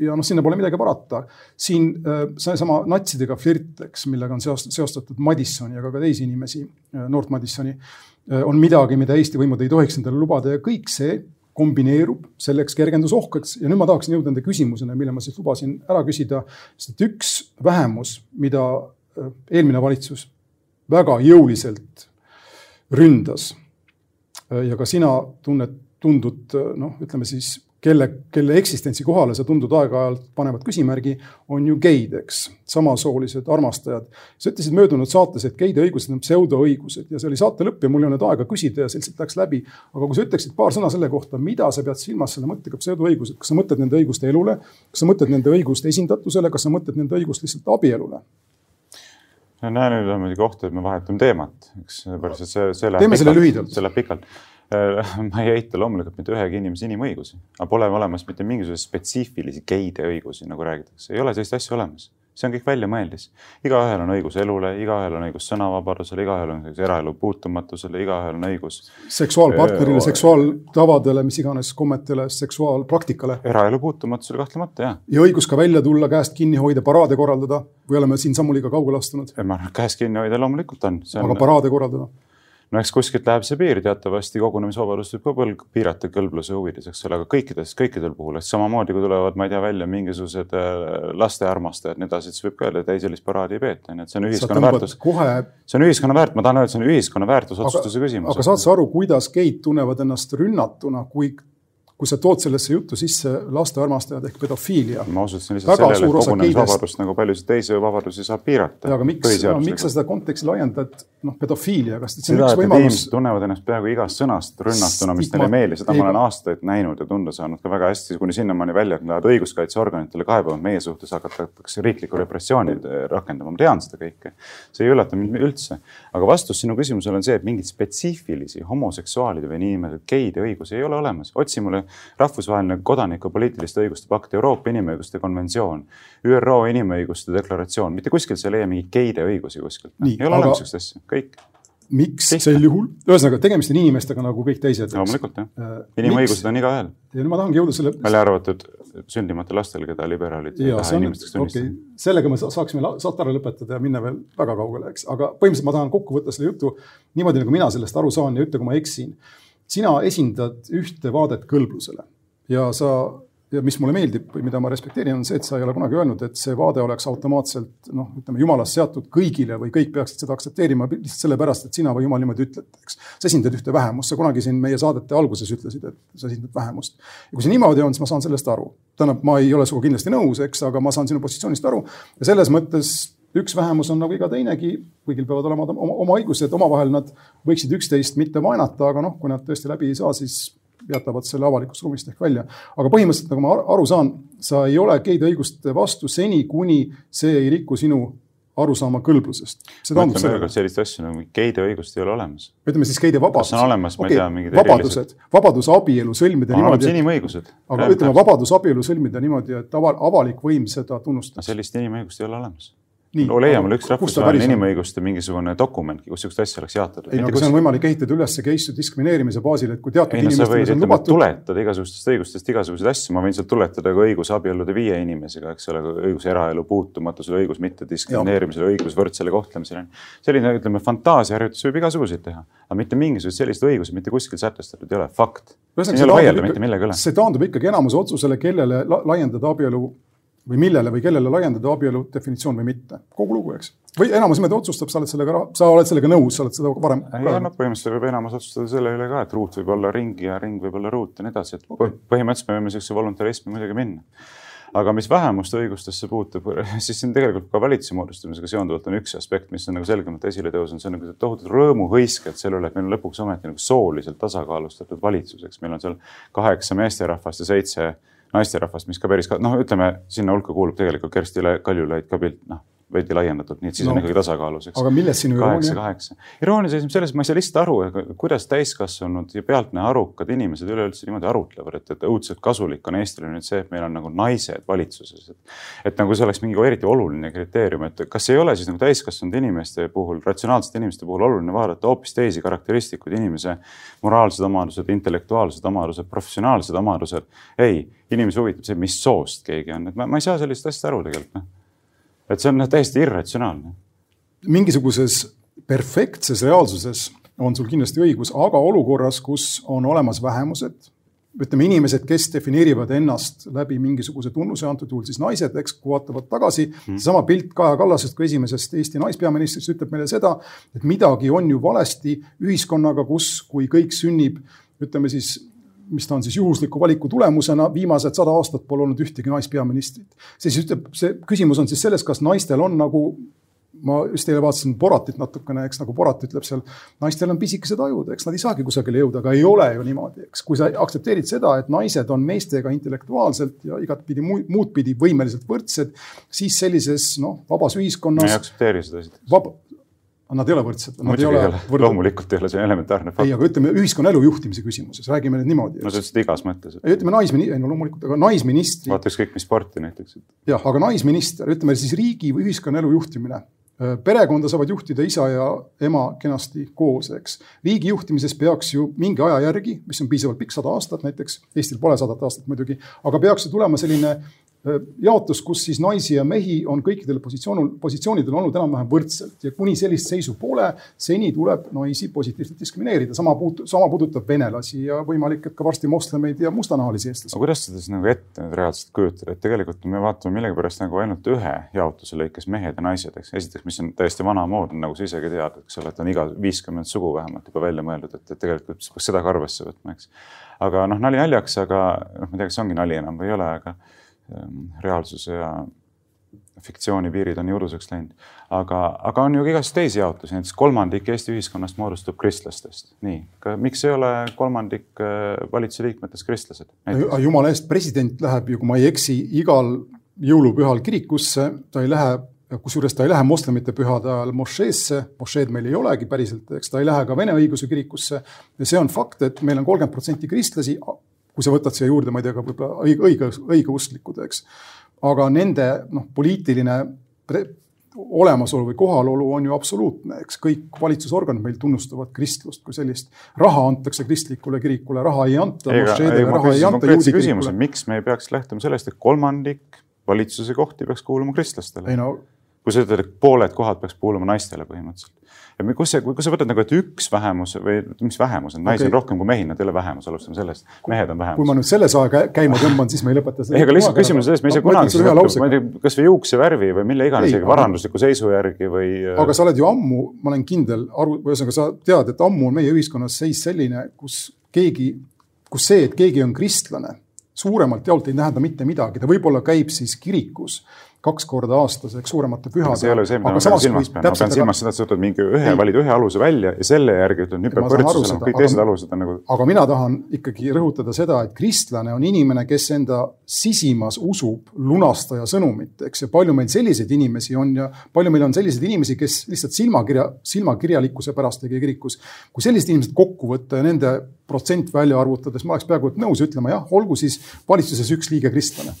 ja noh, sinna pole midagi parata. siin äh, seesama natsidega flirt, eks, millega on seostatud Madissoni, aga ka teisi inimesi, äh, noort Madissoni, äh, on midagi, mida Eesti võimud ei tohiks endale lubada ja kõik see kombineerub selleks kergendusohkaks ja nüüd ma tahaksin jõuda nende küsimusena, mille ma siis lubasin ära küsida, sest et üks vähemus, mida eelmine valitsus väga jõuliselt ründas ja ka sina tunned, tundud noh, ütleme siis kelle, kelle eksistentsi kohale sa tundud aeg-ajalt panevad küsimärgi, on ju geid, eks, samasoolised armastajad. sa ütlesid möödunud saates, et geide õigused on pseudoõigused ja see oli saate lõpp ja mul ei olnud aega küsida ja see lihtsalt läks läbi. aga kui sa ütleksid paar sõna selle kohta, mida sa pead silmas selle mõttega pseudoõigused, kas sa mõtled nende õigust elule, kas sa mõtled nende õigust esindatusele, kas sa mõtled nende õigust lihtsalt abielule? no näe, nüüd on muidugi oht, et me vahetame teemat, eks, sellepärast et see, see läheb teeme pikalt, selle lühidalt. see läheb pikalt ma ei eita loomulikult mitte ühegi inimese inimõigusi, aga pole olemas mitte mingisuguseid spetsiifilisi geide õigusi, nagu räägitakse, ei ole sellist asja olemas. see on kõik väljamõeldis. igaühel on õigus elule, igaühel on õigus sõnavabadusele, igaühel on õigus eraelu puutumatusele, igaühel on õigus. seksuaalpartnerile, äh, seksuaaltavadele, mis iganes kommetele, seksuaalpraktikale. eraelu puutumatusele kahtlemata, jah. ja õigus ka välja tulla, käest kinni hoida, paraade korraldada või oleme siin sammu liiga kaugele astunud? ma arvan, et käest kinni hoida loomulikult on, on.... aga paraade korraldada? No eks kuskilt läheb see piir, teatavasti kogunemisvabadust võib ka põlg, piirata kõlbluse huvides, eks ole, aga kõikides, kõikidel puhul, et samamoodi kui tulevad, ma ei tea, välja mingisugused äh, laste armastajad, nii edasi, siis võib ka öelda, et ei, sellist paraadi ei peeta, nii et see on ühiskonna väärtus kohe.... see on ühiskonna väärt, ma tahan öelda, see on ühiskonna väärtusotsustuse küsimus. aga saad sa aru, kuidas geid tunnevad ennast rünnatuna, kui kui sa tood sellesse juttu sisse lastearmastajad ehk pedofiilia. ma osutasin lihtsalt sellele, et kogunemisvabadust nagu paljusid teisi vabadusi saab piirata. aga miks, miks sa seda konteksti laiendad, noh, pedofiilia, kas see on seda, üks võimalus? tunnevad ennast peaaegu igast sõnast rünnatuna, mis neile ei meeldi, seda ma olen aastaid näinud ja tunda saanud ka väga hästi, kuni sinnamaani välja, et lähevad õiguskaitseorganitele kaebama, meie suhtes hakatakse riiklikku repressiooni rakendama, ma tean seda kõike. see ei üllata mind üldse, aga vastus sinu küsimusele on see, et mingeid spetsiifilisi homoseksuaalide või niinimetatud geide õigusi ei ole olemas. otsi mulle rahvusvaheline kodanikupoliitiliste õiguste pakt, Euroopa Inimõiguste konventsioon, ÜRO inimõiguste deklaratsioon, mitte kuskilt sa ei leia mingeid geide õigusi kuskilt. ei ole aga... olemas sihukest asja, kõik miks Tehta. sel juhul, ühesõnaga tegemist on inimestega nagu kõik teised. loomulikult jah, äh, inimõigused on igaühel. ja nüüd ma tahangi jõuda selle. välja arvatud sündimata lastel, keda liberaalid ei taha inimesteks tunnistada okay.. sellega me saaksime saate ära lõpetada ja minna veel väga kaugele, eks, aga põhimõtteliselt ma tahan kokku võtta selle jutu niimoodi, nagu mina sellest aru saan ja ütle, kui ma eksin sina esindad ühte vaadet kõlblusele ja sa, ja mis mulle meeldib või mida ma respekteerin, on see, et sa ei ole kunagi öelnud, et see vaade oleks automaatselt noh, ütleme jumalast seatud kõigile või kõik peaksid seda aktsepteerima lihtsalt sellepärast, et sina või jumal niimoodi ütled, eks. sa esindad ühte vähemust, sa kunagi siin meie saadete alguses ütlesid, et sa esindad vähemust. ja kui see niimoodi on, siis ma saan sellest aru. tähendab, ma ei ole sinuga kindlasti nõus, eks, aga ma saan sinu positsioonist aru ja selles mõttes üks vähemus on nagu iga teinegi, kõigil peavad olema oma, oma õigused, omavahel nad võiksid üksteist mitte vaenata, aga noh, kui nad tõesti läbi ei saa, siis jätavad selle avalikust ruumist ehk välja. aga põhimõtteliselt, nagu ma aru saan, sa ei ole geide õiguste vastu seni, kuni see ei riku sinu arusaama kõlblusest. ütlen veel kord, sellist asja nagu geide õigust ei ole olemas. ütleme siis geide vabadus. kas on olemas, ma okay, ei tea, mingid vabadused, vabadus abielu sõlmida on niimoodi. inimõigused. aga ütleme, vabadus abielu sõlmida niimoodi, et ava, avalik võim seda tunnustab. sellist inimõigust ei ole olemas no leia mulle üks rahvusvaheline inimõiguste mingisugune dokumentki, kus sihukest asja oleks jaotatud. ei no aga kus... see on võimalik ehitada üles case diskrimineerimise baasil, et kui teatud ei, no, inimestele see on lubatud. tuletada igasugustest õigustest igasuguseid asju, ma võin sealt tuletada ka õiguse abielluda viie inimesega, eks ole, õigus eraelu puutumatusele, õigus mittediskrimineerimisele, õigus võrdsele kohtlemisele. selline, ütleme, fantaasiaharjutus võib igasuguseid teha, aga mitte mingisuguseid selliseid õigusi mitte kuskil sätestatud ei ole, fakt. see taandub ikkagi enamuse otsusele, kellele laiendada abielu või millele või kellele laiendada abielu definitsioon või mitte. kogu lugu, eks. või enamus niimoodi otsustab, sa oled sellega, sa oled sellega nõus, sa oled seda varem. ei, noh, põhimõtteliselt võib enamus otsustada selle üle ka, et ruut võib olla ring ja ring võib olla ruut ja nii edasi, et okay. põhimõtteliselt me võime sihukese voluntarismi muidugi minna. aga mis vähemuste õigustesse puutub, siis siin tegelikult ka valitsuse moodustamisega seonduvalt on üks aspekt, mis on nagu selgemalt esile tõusnud, see on nagu tohutud rõõmuhõisked selle üle, et meil on lõpuks ometi nagu sooliselt tasakaalustatud valitsus, eks meil on seal kaheksa meesterahvast ja seitse naisterahvast, mis ka päris, noh, ütleme sinna hulka kuulub tegelikult Kersti Kaljulaid ka pilt, noh veidi laiendatud, nii et siis no, on ikkagi tasakaalus, eks. aga milles sinu iroonia? kaheksa, iroonia seisneb selles, ma ei saa lihtsalt aru, kuidas täiskasvanud ja pealtnäha arukad inimesed üleüldse niimoodi arutlevad, et, et õudselt kasulik on Eestile nüüd see, et meil on nagu naised valitsuses. et, et nagu see oleks mingi eriti oluline kriteerium, et kas ei ole siis nagu täiskasvanud inimeste puhul, ratsionaalsete inimeste puhul oluline vaadata hoopis teisi karakteristikuid, inimese moraalsed omadused, intellektuaalsed omadused, professionaalsed omadused. ei, inimesi huvitab see, mis soost keegi on, et ma, ma ei saa sellist asja aru tegelikult noh et see on täiesti irratsionaalne. mingisuguses perfektses reaalsuses on sul kindlasti õigus, aga olukorras, kus on olemas vähemused, ütleme inimesed, kes defineerivad ennast läbi mingisuguse tunnuse, antud juhul siis naised, eks, kui vaatavad tagasi mm.. seesama pilt Kaja Kallasest kui esimesest Eesti naispeaministrist ütleb meile seda, et midagi on ju valesti ühiskonnaga, kus, kui kõik sünnib, ütleme siis mis ta on siis juhusliku valiku tulemusena, viimased sada aastat pole olnud ühtegi naispeaministrit. see siis ütleb, see küsimus on siis selles, kas naistel on nagu ma just eile vaatasin Boratit natukene, eks nagu Borat ütleb seal, naistel on pisikesed ajud, eks nad ei saagi kusagile jõuda, aga ei ole ju niimoodi, eks. kui sa aktsepteerid seda, et naised on meestega intellektuaalselt ja igatpidi muud pidi võimeliselt võrdsed, siis sellises noh, vabas ühiskonnas. ma ei aktsepteeri seda esiteks Nad ei ole võrdsed. loomulikult ei ole, see on elementaarne fakt. ei, aga ütleme ühiskonnaelu juhtimise küsimuses, räägime nüüd niimoodi. no sa ütlesid igas mõttes et.... ütleme naismini-, ei no loomulikult, aga naisministri. vaata ükskõik mis sporti näiteks. jah, aga naisminister, ütleme siis riigi või ühiskonnaelu juhtimine Äh, perekonda saavad juhtida isa ja ema kenasti koos, eks. riigi juhtimises peaks ju mingi aja järgi, mis on piisavalt pikk, sada aastat näiteks, Eestil pole sadat aastat muidugi, aga peaks ju tulema selline jaotus, kus siis naisi ja mehi on kõikidel positsioonil, positsioonidel olnud enam-vähem võrdselt ja kuni sellist seisu pole, seni tuleb naisi positiivselt diskrimineerida. sama puut-, sama puudutab venelasi ja võimalik, et ka varsti moslemeid ja mustanahalisi eestlasi. aga kuidas seda siis nagu ette nüüd reaalselt kujutada, et tegelikult me vaatame millegipärast nagu ainult ühe jaotuse lõikes mehed ja naised, eks. esiteks, mis on täiesti vanamoodne, nagu sa isegi tead, eks ole, et on iga viiskümmend sugu vähemalt juba välja mõeldud, et, et tegelikult peaks seda ka arvesse võtma, eks. aga noh, nali naljaks, aga noh, ma ei tea, kas ongi nali enam või ei ole, aga reaalsuse ja fiktsiooni piirid on nii uduseks läinud. aga, aga on ju ka igasuguseid teisi jaotusi, näiteks kolmandik Eesti ühiskonnast moodustub kristlastest. nii, miks ei ole kolmandik äh, valitsuse liikmetest kristlased? jumala eest, president läheb ju, kui ma ei eksi, igal jõulupühal kirikusse, ta ei lähe kusjuures ta ei lähe moslemite pühade ajal mošeesse, mošeed meil ei olegi päriselt, eks ta ei lähe ka vene õigeusu kirikusse. ja see on fakt, et meil on kolmkümmend protsenti kristlasi, kui sa võtad siia juurde, ma ei tea, ka võib-olla õige, õige, õigeusklikud, eks. aga nende noh, poliitiline olemasolu või kohalolu on ju absoluutne, eks kõik valitsusorganid meil tunnustavad kristlust kui sellist. raha antakse kristlikule kirikule, raha ei anta. miks me ei peaks lähtuma sellest, et kolmandik valitsuse kohti peaks kuuluma kristlastele? no kui sa ütled, et pooled kohad peaks kuuluma naistele põhimõtteliselt. Ja kus see, kui sa võtad nagu, et üks vähemus või mis vähemus on, naisi okay. on rohkem kui mehi, nad ei ole vähemus, alustame sellest, mehed on vähemus. kui ma nüüd selle saja käima tõmban, siis me ei lõpeta seda. ei, aga lihtsalt küsimus on selles, me ei saa kunagi, ma ei tea, kasvõi juuksevärvi või mille iganes, varandusliku seisu järgi või. Äh, aga sa oled ju ammu, ma olen kindel, aru, ühesõnaga sa tead, et ammu on meie ühiskonnas seis selline, kus keegi, kus see, et keegi on kristlane, suuremalt jaolt ei tähenda mitte midagi, ta võib-olla käib siis kirikus kaks korda aastas, eks suuremate pühade. see ei ole see, mida ma pean silmas pean, ma pean silmas seda, et sa võtad mingi ühe, valid ühe aluse välja ja selle järgi ütled, nüüd peab võrdsus olema, kõik teised alused on nagu. aga mina tahan ikkagi rõhutada seda, et kristlane on inimene, kes enda sisimas usub lunastaja sõnumit, eks, ja palju meil selliseid inimesi on ja palju meil on selliseid inimesi, kes lihtsalt silmakirja, silmakirjalikkuse pärast ei käi kirikus. kui sellised inimesed kokku võtta ja nende protsent välja arvutades, ma oleks peaaegu et nõus ütlema jah, olgu siis valitsuses üks liige kristlane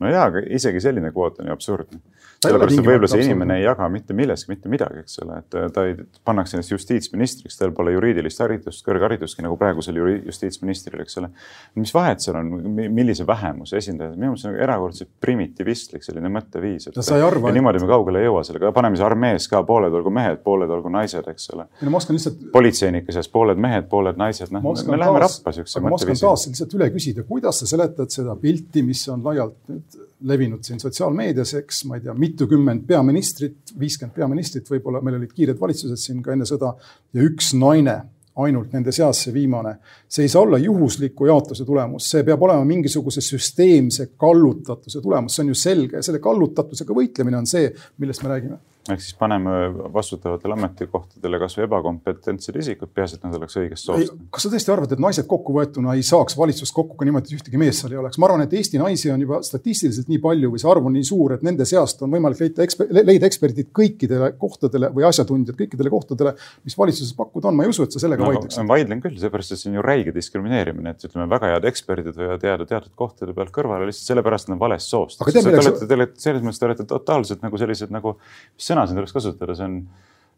no jaa, aga isegi selline kvoot on ju absurdne sellepärast, et võib-olla see inimene ei jaga mitte milleski mitte midagi, eks ole, et ta ei, pannakse ennast justiitsministriks, tal pole juriidilist haridust, kõrgharidustki nagu praegusel justiitsministril, eks ole. mis vahet seal on, millise vähemuse esindajad, minu meelest see on nagu erakordselt primitivistlik selline mõtteviis. no sa ei arva. ja niimoodi me kaugele ei jõua sellega, paneme siis armees ka pooled olgu mehed, pooled olgu naised, eks ole. no ma oskan lihtsalt. politseinike seas pooled mehed, pooled naised, noh, me läheme rappa siukse mõtteviisiga. ma oskan taas lihtsalt üle küsida, kuidas sa seletad seda pilti, mis on laialt nüüd levinud siin sotsiaalmeedias, eks ma ei tea, mitukümmend peaministrit, viiskümmend peaministrit, võib-olla meil olid kiired valitsused siin ka enne sõda ja üks naine ainult nende seas see viimane. see ei saa olla juhusliku jaotuse tulemus, see peab olema mingisuguse süsteemse kallutatuse tulemus, see on ju selge ja selle kallutatusega võitlemine on see, millest me räägime ehk siis paneme vastutavatele ametikohtadele kasvõi ebakompetentsed isikud, peaasi, et nad oleks õigest soost. kas sa tõesti arvad, et naised kokkuvõetuna ei saaks valitsust kokku ka niimoodi, et ühtegi meest seal ei oleks? ma arvan, et Eesti naisi on juba statistiliselt nii palju või see arv on nii suur, et nende seast on võimalik leida eksper-, leida eksperdid kõikidele kohtadele või asjatundjad kõikidele kohtadele, mis valitsuses pakkuda on. ma ei usu, et sa sellega no, vaidleksid. vaidlen küll, seepärast et see on ju räige diskrimineerimine, et ütleme, väga head eksperdid võivad jääda teatud kohtade pealt kõrvale lihtsalt sellepärast, et nad on valest soost. Te olete, te olete selles mõttes, te olete totaalselt nagu sellised nagu, mis sõna siin tuleks kasutada, see on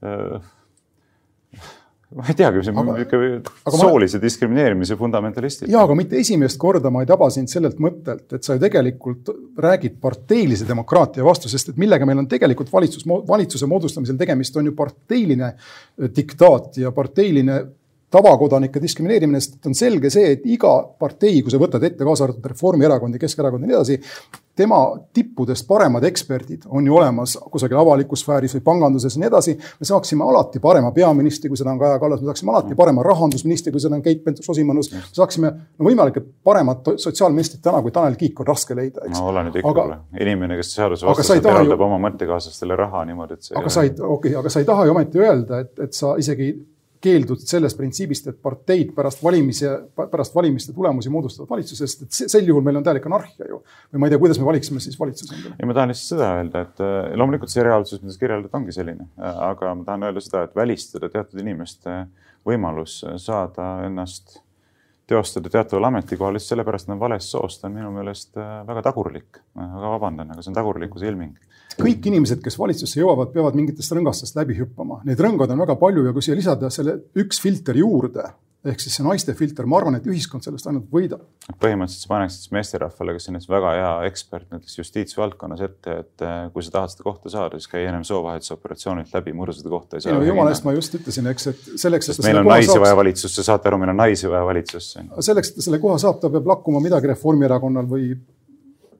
äh, ma ei teagi, see on niisugune soolise ma... diskrimineerimise fundamentalistid. ja, aga mitte esimest korda ma ei taba sind sellelt mõttelt, et sa ju tegelikult räägid parteilise demokraatia vastu, sest et millega meil on tegelikult valitsus, valitsuse moodustamisel tegemist, on ju parteiline diktaat ja parteiline tavakodanike diskrimineerimine, sest on selge see, et iga partei, kui sa võtad ette, kaasa arvatud Reformierakond ja Keskerakond ja nii edasi, tema tippudest paremad eksperdid on ju olemas kusagil avalikus sfääris või panganduses ja nii edasi. me saaksime alati parema peaministri, kui seda on Kaja Kallas, me saaksime alati parema rahandusministri, kui seda on Keit Pentus-Rosimannus. me saaksime no võimalikult paremat sotsiaalministrit täna, kui Tanel Kiik on raske leida, eks. no ole nüüd ikka aga, inimene, kes seadusevastaselt eraldab ju... oma mõttekaaslastele raha niimoodi, et see. aga sa ei, okei okay,, aga sa ei taha ju ometi öelda, et, et sa isegi keeldud sellest printsiibist, et parteid pärast valimisi, pärast valimiste tulemusi moodustavad valitsusest, et sel juhul meil on täielik anarhia ju. või ma ei tea, kuidas me valiksime siis valitsuse endale. ei, ma tahan lihtsalt seda öelda, et äh, loomulikult see reaalsus, mida sa kirjeldad, ongi selline, aga ma tahan öelda seda, et välistada teatud inimeste võimalus saada ennast teostada teataval ametikohal lihtsalt sellepärast, et nad on valest soost, on minu meelest äh, väga tagurlik. ma väga vabandan, aga see on tagurlikkuse ilming kõik inimesed, kes valitsusse jõuavad, peavad mingitest rõngastest läbi hüppama. Neid rõngad on väga palju ja kui siia lisada selle üks filter juurde, ehk siis see naiste filter, ma arvan, et ühiskond sellest ainult võidab. põhimõtteliselt sa paneksid siis meesterahvale, kes on näiteks väga hea ekspert näiteks justiitsvaldkonnas ette, et eh, kui sa tahad seda kohta saada, siis käi ennem soovahetusoperatsioonilt läbi, murra seda kohta ei saa. ei no jumala eest, ma just ütlesin, eks, et selleks, et meil on naisi saaks... vaja valitsusse, saate aru, meil on naisi vaja valitsusse. selleks, et ta selle koha saab, ta peab lakkuma midagi Reformierakonnal või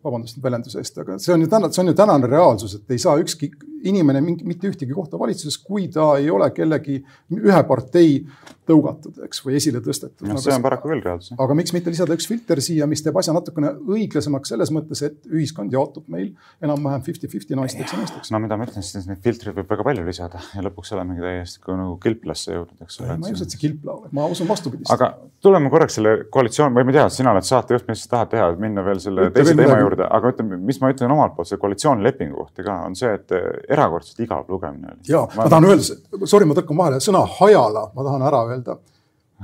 vabandust väljenduse eest, aga see on ju täna, see on ju tänane reaalsus, et ei saa ükski inimene mitte ühtegi kohta valitsuses, kui ta ei ole kellegi ühe partei tõugatud, eks, või esile tõstetud. noh, see on paraku küll reaalsus. aga miks mitte lisada üks filter siia, mis teeb asja natukene õiglasemaks selles mõttes, et ühiskond jaotub meil enam-vähem fifty-fifty naisteks ja meesteks. no mida ma ütlen, siis neid filtreid võib väga palju lisada ja lõpuks olemegi täiesti nagu kilplasse jõudnud, eks ole. ma ei usu, et see kilpla oleks, ma usun vastupidist. aga tuleme korraks selle koalitsioon, või ma ei tea, sina oled saatejuht, mis sa tahad teha, minna veel selle Ütle teise teema juurde, aga ütleme, mis ma ütlen omalt poolt selle koalitsioonilepingu kohta ka, on see, et erakordselt igav lugemine oli. ja ma, ma tahan öelda, sorry, ma tõmban vahele, sõna hajala ma tahan ära öelda.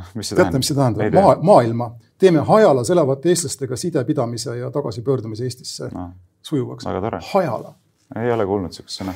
teate, mis see tähendab? Maa, maailma, teeme hajalas elavate eestlastega sidepidamise ja tagasipöördumise Eestisse no, sujuvaks. hajala. ei ole kuulnud sihukest sõna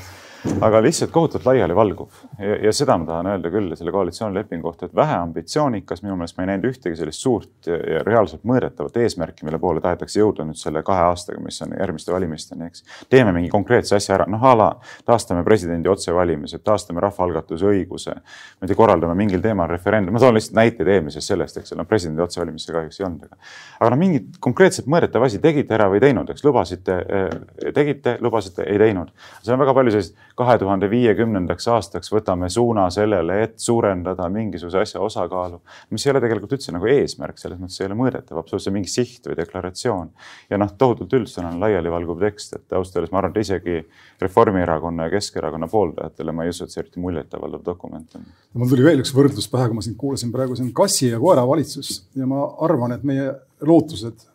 aga lihtsalt kohutavalt laialivalguv ja, ja seda ma tahan öelda küll selle koalitsioonilepingu kohta, et vähe ambitsioonikas, minu meelest ma ei näinud ühtegi sellist suurt ja, ja reaalselt mõõdetavat eesmärki, mille poole tahetakse jõuda nüüd selle kahe aastaga, mis on järgmiste valimisteni, eks. teeme mingi konkreetse asja ära, noh a la taastame presidendi otsevalimised, taastame rahvaalgatuse õiguse. ma ei tea, korraldame mingil teemal referendum, ma toon lihtsalt näiteid eelmisest sellest, eks ole, noh presidendi otsevalimisi kahjuks ei olnud, aga. aga noh, mingit konkreetselt mõõdetav asi tegite ära või ei teinud, eks lubasite, eh, tegite, lubasite, ei teinud. seal on väga palju selliseid kahe tuhande viiekümnendaks aastaks võtame suuna sellele, et suurendada mingisuguse asja osakaalu, mis ei ole tegelikult üldse nagu eesmärk, selles mõttes ei ole mõõdetav, absoluutselt mingi siht või deklaratsioon. ja noh, tohutult üldsõnaline laialivalguv tekst, et ausalt öeldes ma arvan, et isegi Reformierakonna ja Keskerakonna pooldajatele ma ei usu, et see eriti muljetavaldav dokument on. mul tuli veel üks võrdlus pähe, kui ma sind kuulasin praegu, see on kassi ja koera valitsus ja ma arvan, et meie lootused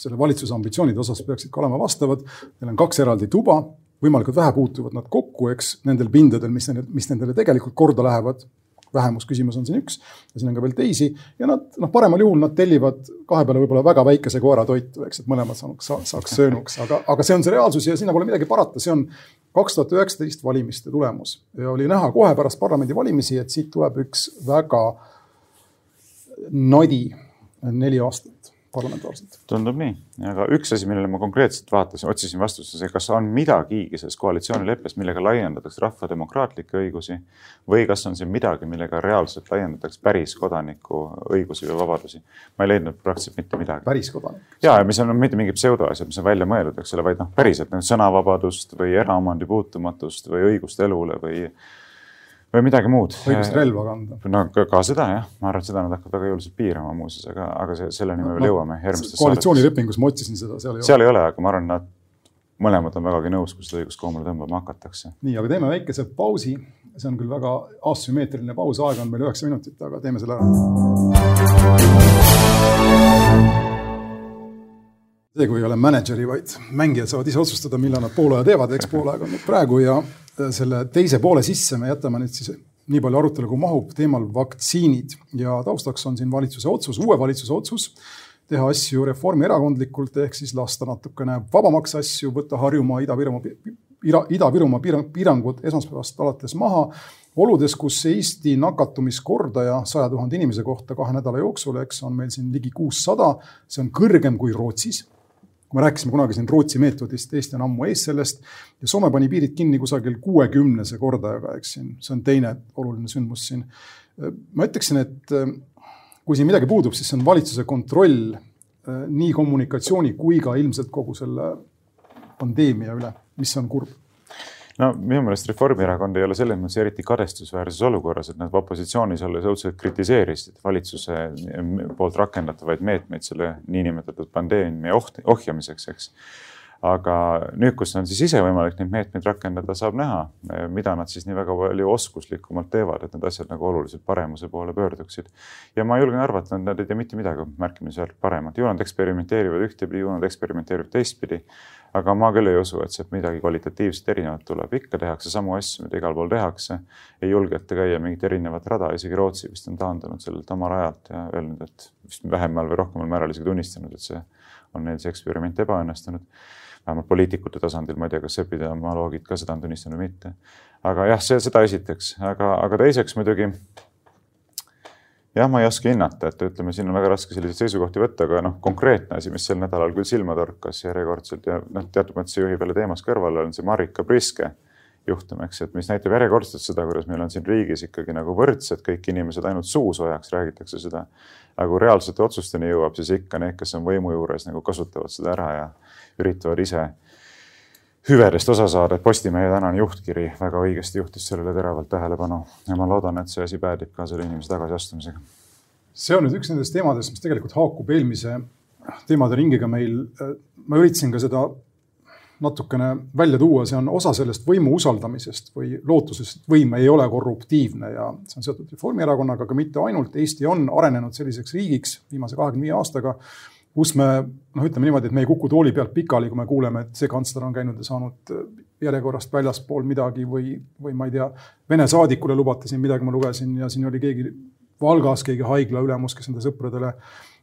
selle valitsuse ambitsioonide osas peaksid ka olema vastavad. Neil on kaks eraldi tuba, võimalikult vähe puutuvad nad kokku, eks, nendel pindadel, mis, mis nendele tegelikult korda lähevad. vähemusküsimus on siin üks ja siin on ka veel teisi. Ja nad noh, paremal juhul nad tellivad kahe peale võib-olla väga väikese koera toitu, eks, et mõlemad saaks, saaks söönuks, aga, aga see on see reaalsus ja sinna pole midagi parata, see on kaks tuhat üheksateist valimiste tulemus. Ja oli näha kohe pärast parlamendivalimisi, et siit tuleb üks väga nadi neli aastat parlamentaarselt. tundub nii, aga üks asi, millele ma konkreetselt vaatasin, otsisin vastust, see, kas on midagigi selles koalitsioonileppes, millega laiendatakse rahva demokraatlikke õigusi või kas on siin midagi, millega reaalselt laiendatakse päris kodaniku õigusi või vabadusi. ma ei leidnud praktiliselt mitte midagi. päris kodanik? ja, ja mis on mitte mingid pseudoasjad, mis on välja mõeldud, eks ole, vaid noh, päriselt nagu sõnavabadust või eraomandi puutumatust või õigust elule või või midagi muud. õigust relva kanda. no ka, ka seda jah, ma arvan, et seda nad hakkavad väga jõuliselt piirama muuseas, aga, aga see, selleni me veel no, jõuame järgmistes. koalitsioonilepingus ma otsisin seda, seal ei ole. seal ei ole, aga ma arvan, nad mõlemad on vägagi nõus, kui seda õigust koomale tõmbama hakatakse. nii, aga teeme väikese pausi. see on küll väga asümmeetriline paus, aega on meil üheksa minutit, aga teeme selle ära. see, kui ei ole mänedžeri, vaid mängijad saavad ise otsustada, millal nad poole aja teevad, eks pool aega on nüüd praegu ja selle teise poole sisse me jätame nüüd siis nii palju arutelu, kui mahub teemal vaktsiinid ja taustaks on siin valitsuse otsus, uue valitsuse otsus teha asju reformierakondlikult ehk siis lasta natukene vabamaks asju, võtta Harjumaa, Ida-Virumaa, Ida-Virumaa piirangud esmaspäevast alates maha. oludes, kus Eesti nakatumiskordaja saja tuhande inimese kohta kahe nädala jooksul, eks on meil siin ligi kuussada, see on kõrgem kui Rootsis kui me rääkisime kunagi siin Rootsi meetodist, Eesti on ammu ees sellest ja Soome pani piirid kinni kusagil kuuekümnese kordajaga, eks siin, see on teine oluline sündmus siin. ma ütleksin, et kui siin midagi puudub, siis see on valitsuse kontroll nii kommunikatsiooni kui ka ilmselt kogu selle pandeemia üle, mis on kurb no minu meelest Reformierakond ei ole selles mõttes eriti kadestusväärses olukorras, et nad opositsioonis olles õudselt kritiseerisid valitsuse poolt rakendatavaid meetmeid selle niinimetatud pandeemia oht, ohjamiseks, eks. Aga nüüd, kus on siis ise võimalik neid meetmeid rakendada, saab näha, mida nad siis nii väga palju oskuslikumalt teevad, et need asjad nagu oluliselt paremuse poole pöörduksid. ja ma julgen arvata, et nad ei tee mitte midagi märkimisväärselt paremat, ju nad eksperimenteerivad ühtepidi, ju nad eksperimenteerivad teistpidi aga ma küll ei usu, et sealt midagi kvalitatiivselt erinevat tuleb, ikka tehakse samu asju, mida igal pool tehakse. ei julgeta käia mingit erinevat rada, isegi Rootsi vist on taandunud sellelt oma rajalt ja öelnud, et vist vähemal või rohkemal määral isegi tunnistanud, et see on neil see eksperiment ebaõnnestunud. vähemalt poliitikute tasandil, ma ei tea, kas epidemioloogid ka seda on tunnistanud või mitte. aga jah, see, seda esiteks, aga, aga teiseks muidugi jah, ma ei oska hinnata, et ütleme, siin on väga raske selliseid seisukohti võtta, aga noh, konkreetne asi, mis sel nädalal küll silma torkas järjekordselt ja noh, teatud mõttes ei juhi peale teemast kõrvale, on see Marika Priske juhtum, eks, et mis näitab järjekordselt seda, kuidas meil on siin riigis ikkagi nagu võrdsed kõik inimesed, ainult suusoojaks räägitakse seda. aga kui reaalsete otsusteni jõuab, siis ikka need, kes on võimu juures nagu kasutavad seda ära ja üritavad ise hüvedest osa saada, et Postimehe tänane juhtkiri väga õigesti juhtis sellele teravalt tähelepanu ja ma loodan, et see asi päädib ka selle inimese tagasiastumisega. see on nüüd üks nendest teemadest, mis tegelikult haakub eelmise teemade ringiga meil. ma üritasin ka seda natukene välja tuua, see on osa sellest võimu usaldamisest või lootusest, võim ei ole korruptiivne ja see on seotud Reformierakonnaga, aga mitte ainult. Eesti on arenenud selliseks riigiks viimase kahekümne viie aastaga kus me noh, ütleme niimoodi, et me ei kuku tooli pealt pikali, kui me kuuleme, et see kantsler on käinud ja saanud äh, järjekorrast väljaspool midagi või, või ma ei tea, Vene saadikule lubati siin midagi, ma lugesin ja siin oli keegi Valgas keegi haigla ülemus, kes enda sõpradele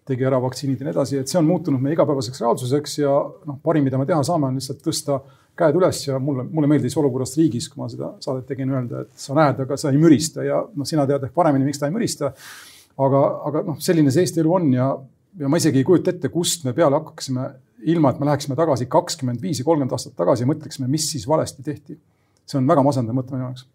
tegi ära vaktsiinid ja nii edasi, et see on muutunud meie igapäevaseks reaalsuseks ja noh, parim, mida me teha saame, on lihtsalt tõsta käed üles ja mulle, mulle meeldis olukorrast riigis, kui ma seda saadet tegin, öelda, et sa näed, aga sa ei mürista ja noh, sina tead ehk paremini, miks ta ei mürista. aga, aga noh, selline see Eesti elu on ja ja ma isegi ei kujuta ette, kust me peale hakkaksime, ilma et me läheksime tagasi kakskümmend viis ja kolmkümmend aastat tagasi ja mõtleksime, mis siis valesti tehti. see on väga masendav mõte minu jaoks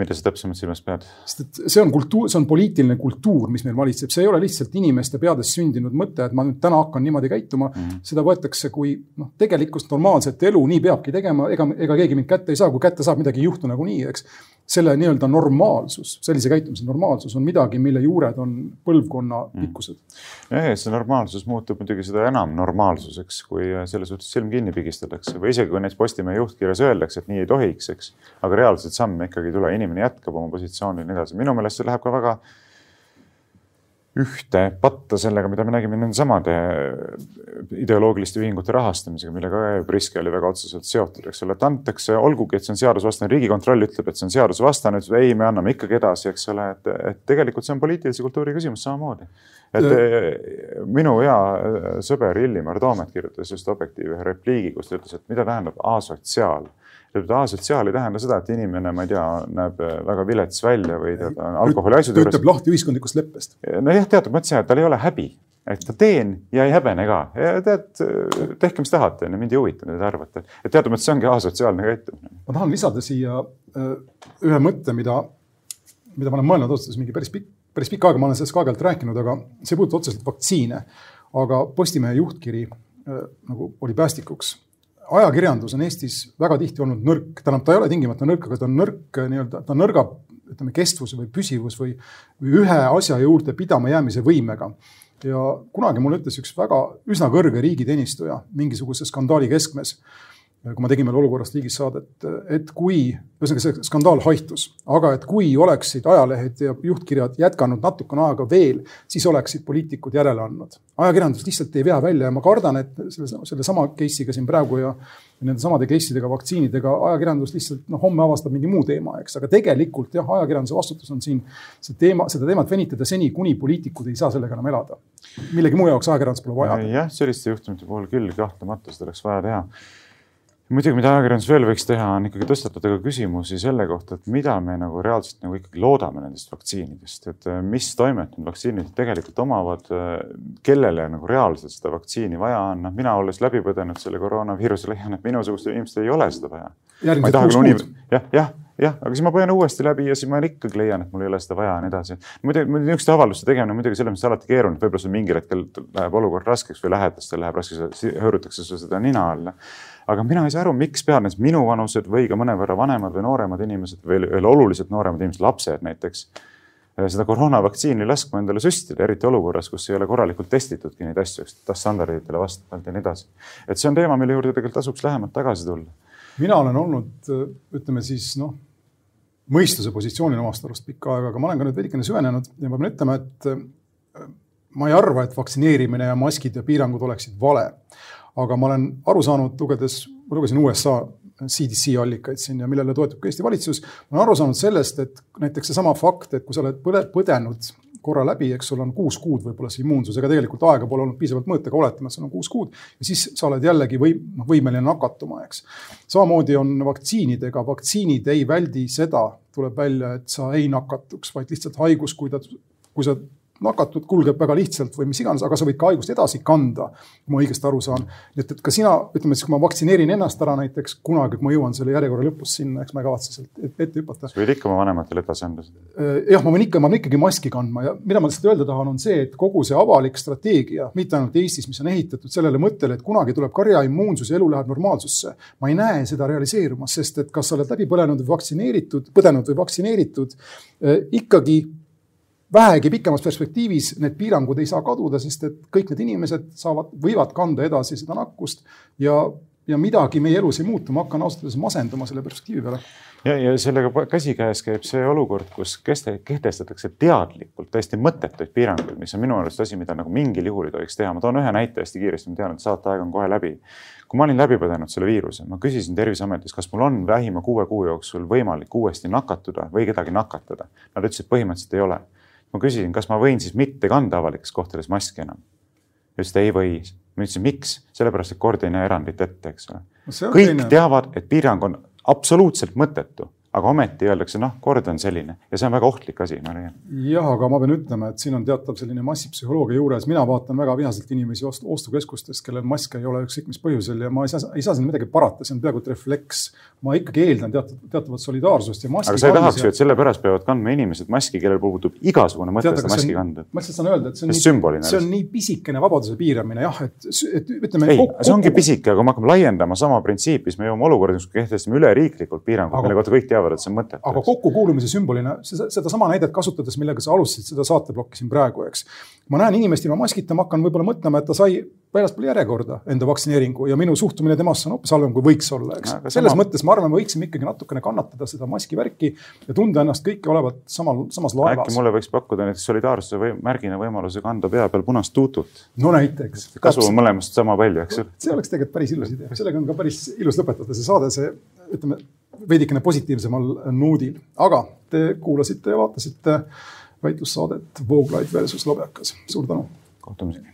mida sa täpsemalt silmas pead? sest et see on kultuur, see on poliitiline kultuur, mis meil valitseb, see ei ole lihtsalt inimeste peades sündinud mõte, et ma nüüd täna hakkan niimoodi käituma mm. -hmm. seda võetakse kui noh, tegelikkust normaalset elu, nii peabki tegema, ega, ega keegi mind kätte ei saa, kui kätte saab, midagi ei juhtu nagunii, eks selle nii-öelda normaalsus, sellise käitumise normaalsus on midagi, mille juured on põlvkonnapikkused mm.. jah, ja see normaalsus muutub muidugi seda enam normaalsuseks, kui selle suhtes silm kinni pigistatakse või isegi kui näiteks Postimehe juhtkirjas öeldakse, et nii ei tohiks, eks. aga reaalseid samme ikkagi ei tule, inimene jätkab oma positsioonil ja nii edasi. minu meelest see läheb ka väga ühte patta sellega, mida me nägime nende samade ideoloogiliste ühingute rahastamisega, millega Priske oli väga otseselt seotud, eks ole, et antakse, olgugi, et see on seadusvastane, riigikontroll ütleb, et see on seadusvastane, ütleb ei, me anname ikkagi edasi, eks ole, et, et tegelikult see on poliitilise kultuuri küsimus samamoodi. et ja. minu hea sõber Illimar Toomet kirjutas just Objektiivi ühe repliigi, kus ta ütles, et mida tähendab asotsiaal asotsiaal ei tähenda seda, et inimene, ma ei tea, näeb väga vilets välja või tead, alkoholiasjade juures. töötab lahti ühiskondlikust leppest. nojah, teatud mõttes jah, tal ei ole häbi, et ta teen ja ei häbene ka. tead, tehke, mis tahate, mind ei huvita, mida te arvate. et teatud mõttes see ongi asotsiaalne käitumine. ma tahan lisada siia ühe mõtte, mida, mida ma olen mõelnud otsustas mingi päris pikk, päris pikka aega, ma olen sellest ka aeg-ajalt rääkinud, aga see ei puuduta otseselt vaktsiine. aga Postimehe juhtkiri nagu oli päästikuks ajakirjandus on Eestis väga tihti olnud nõrk, tähendab, ta ei ole tingimata nõrk, aga ta on nõrk nii-öelda, ta on nõrga, ütleme, kestvuse või püsivus või, või ühe asja juurde pidama jäämise võimega. ja kunagi mulle ütles üks väga üsna kõrge riigiteenistuja mingisuguse skandaali keskmes kui ma tegin veel olukorrast riigis saadet, et kui, ühesõnaga see skandaal haihtus, aga et kui oleksid ajalehed ja juhtkirjad jätkanud natukene aega veel, siis oleksid poliitikud järele andnud. ajakirjandus lihtsalt ei vea välja ja ma kardan, et selle, sellesama case'iga siin praegu ja nende samade case idega, vaktsiinidega ajakirjandus lihtsalt noh, homme avastab mingi muu teema, eks, aga tegelikult jah, ajakirjanduse vastutus on siin see teema, seda teemat venitada seni, kuni poliitikud ei saa sellega enam elada. millegi muu jaoks ajakirjandust pole vaja. jah, selliste juhtumite puhul küll kahtlemata seda oleks vaja teha muidugi, mida ajakirjandus veel võiks teha, on ikkagi tõstatada ka küsimusi selle kohta, et mida me nagu reaalselt nagu ikkagi loodame nendest vaktsiinidest, et äh, mis toimet need vaktsiinid tegelikult omavad, äh, kellele nagu reaalselt seda vaktsiini vaja on, noh, mina olles läbi põdenud selle koroonaviiruse, leian, et minusugustel inimestel ei ole seda vaja. jah, jah, jah, aga siis ma põen uuesti läbi ja siis ma ikkagi leian, et mul ei ole seda vaja ja nii edasi. muidugi niisuguste avalduste tegemine muidugi selles mõttes alati keeruline, võib-olla sul mingil hetkel läheb olukord raskeks või lähedastel läheb raskeks, hõõrutakse sulle seda nina alla. Aga mina ei saa aru, miks peavad näiteks minuvanused või ka mõnevõrra vanemad või nooremad inimesed või veel oluliselt nooremad inimesed, lapsed näiteks seda koroonavaktsiini laskma endale süstida, eriti olukorras, kus ei ole korralikult testitudki neid asju, standarditele vastavalt ja nii edasi. et see on teema, mille juurde tegelikult tasuks lähemalt tagasi tulla. mina olen olnud, ütleme siis noh, mõistuse positsioonil omast arust pikka aega, aga ma olen ka nüüd veidikene süvenenud ja ma pean ütlema, et ma ei arva, et vaktsineerimine ja maskid ja piirangud oleksid vale. Aga ma olen aru saanud, lugedes, ma lugesin USA CDC allikaid siin ja millele toetub ka Eesti valitsus. ma olen aru saanud sellest, et näiteks seesama fakt, et kui sa oled põle, põdenud korra läbi, eks sul on kuus kuud võib-olla see immuunsus, ega tegelikult aega pole olnud piisavalt mõõta, aga oletame, et sul on kuus kuud ja siis sa oled jällegi või, noh, võimeline nakatuma, eks. samamoodi on vaktsiinidega, vaktsiinid ei väldi seda, tuleb välja, et sa ei nakatuks, vaid lihtsalt haigus, kui ta, kui sa nakatud kulgeb väga lihtsalt või mis iganes, aga sa võid ka haigust edasi kanda, kui ma õigesti aru saan. nii et, et ka sina, ütleme siis, kui ma vaktsineerin ennast ära näiteks kunagi, kui ma jõuan selle järjekorra lõpus sinna, eks ma ei kavatse sealt ette hüpata. sa võid ikka oma vanematele edasi anda seda? Äh, jah, ma võin ikka, ma pean ikkagi maski kandma ja mida ma lihtsalt öelda tahan, on see, et kogu see avalik strateegia, mitte ainult Eestis, mis on ehitatud sellele mõttele, et kunagi tuleb karjaimmuunsus ja elu läheb normaalsusse. ma ei näe seda realiseerumas, sest et kas sa oled läbi põlenud või vaktsineeritud, põdenud või vaktsineeritud, äh, ikkagi vähegi pikemas perspektiivis need piirangud ei saa kaduda, sest et kõik need inimesed saavad, võivad kanda edasi seda nakkust ja, ja midagi meie elus ei muutu, ma hakkan ausalt öeldes masenduma selle perspektiivi peale. ja, ja sellega käsikäes käib see olukord, kus kehtestatakse teadlikult täiesti mõttetuid piiranguid, mis on minu arust asi, mida nagu mingil juhul ei tohiks teha. ma toon ühe näite hästi kiiresti, ma tean, et saateaeg on kohe läbi. kui ma olin läbi põdenud selle viiruse, ma küsisin Terviseametis, kas mul on vähima kuue kuu jooksul võimalik uuesti nakatuda või kedagi nakatada. Nad ütlesid, põhimõtteliselt ei ole ma küsisin, kas ma võin siis mitte kanda avalikes kohtades maski enam. ütles, et ei või. ma ütlesin, miks? sellepärast, et kord ei näe erandit ette, eks ole. kõik teine. teavad, et piirang on absoluutselt mõttetu aga ometi öeldakse, noh, kord on selline ja see on väga ohtlik asi, ma leian. jah, aga ma pean ütlema, et siin on teatav selline massipsühholoogia juures, mina vaatan väga vihaselt inimesi ostu, ostukeskustes, kellel maske ei ole ükskõik mis põhjusel ja ma ei saa, ei saa siin midagi parata, see on peaaegu et refleks. ma ikkagi eeldan teatud, teatavat solidaarsust ja maski. aga sa ei tahaks ju, et sellepärast peavad kandma inimesed maski, kellel puudub igasugune mõte seda maski kanda. ma lihtsalt saan öelda, et see on, nii, see on nii pisikene vabaduse piiramine jah, et, et ütleme. ei, see ongi pisike, aga kui me hakkame laiendama sama printsiipi, siis me jõuame olukorda, kus kehtestame üleriiklikult piirangud, mille kohta kõik teavad, et see on mõttetu. aga kokkukuulumise sümbolina sedasama näidet kasutades, millega sa alustasid seda saateplokki siin praegu, eks. ma näen inimest ilma maskita, ma hakkan võib-olla mõtlema, et ta sai väljaspool järjekorda enda vaktsineeringu ja minu suhtumine temasse on hoopis halvem, kui võiks olla, eks. selles sama... mõttes ma arvan, me võiksime ikkagi natukene kannatada seda maski värki ja tunda ennast kõiki olevat samal, samas laevas. äkki mulle võiks pakkuda näiteks solidaarsuse või märgina võimaluse kanda pea peal punast tuutut. no näiteks. kasu on mõlemast sama palju, eks ju. see oleks tegelikult päris ilus idee, sellega on ka päris ilus lõpetada see saade, see ütleme veidikene positiivsemal noodil, aga te kuulasite ja vaatasite väitlussaadet Vooglaid versus Lobjakas, suur tänu. kohtumiseni.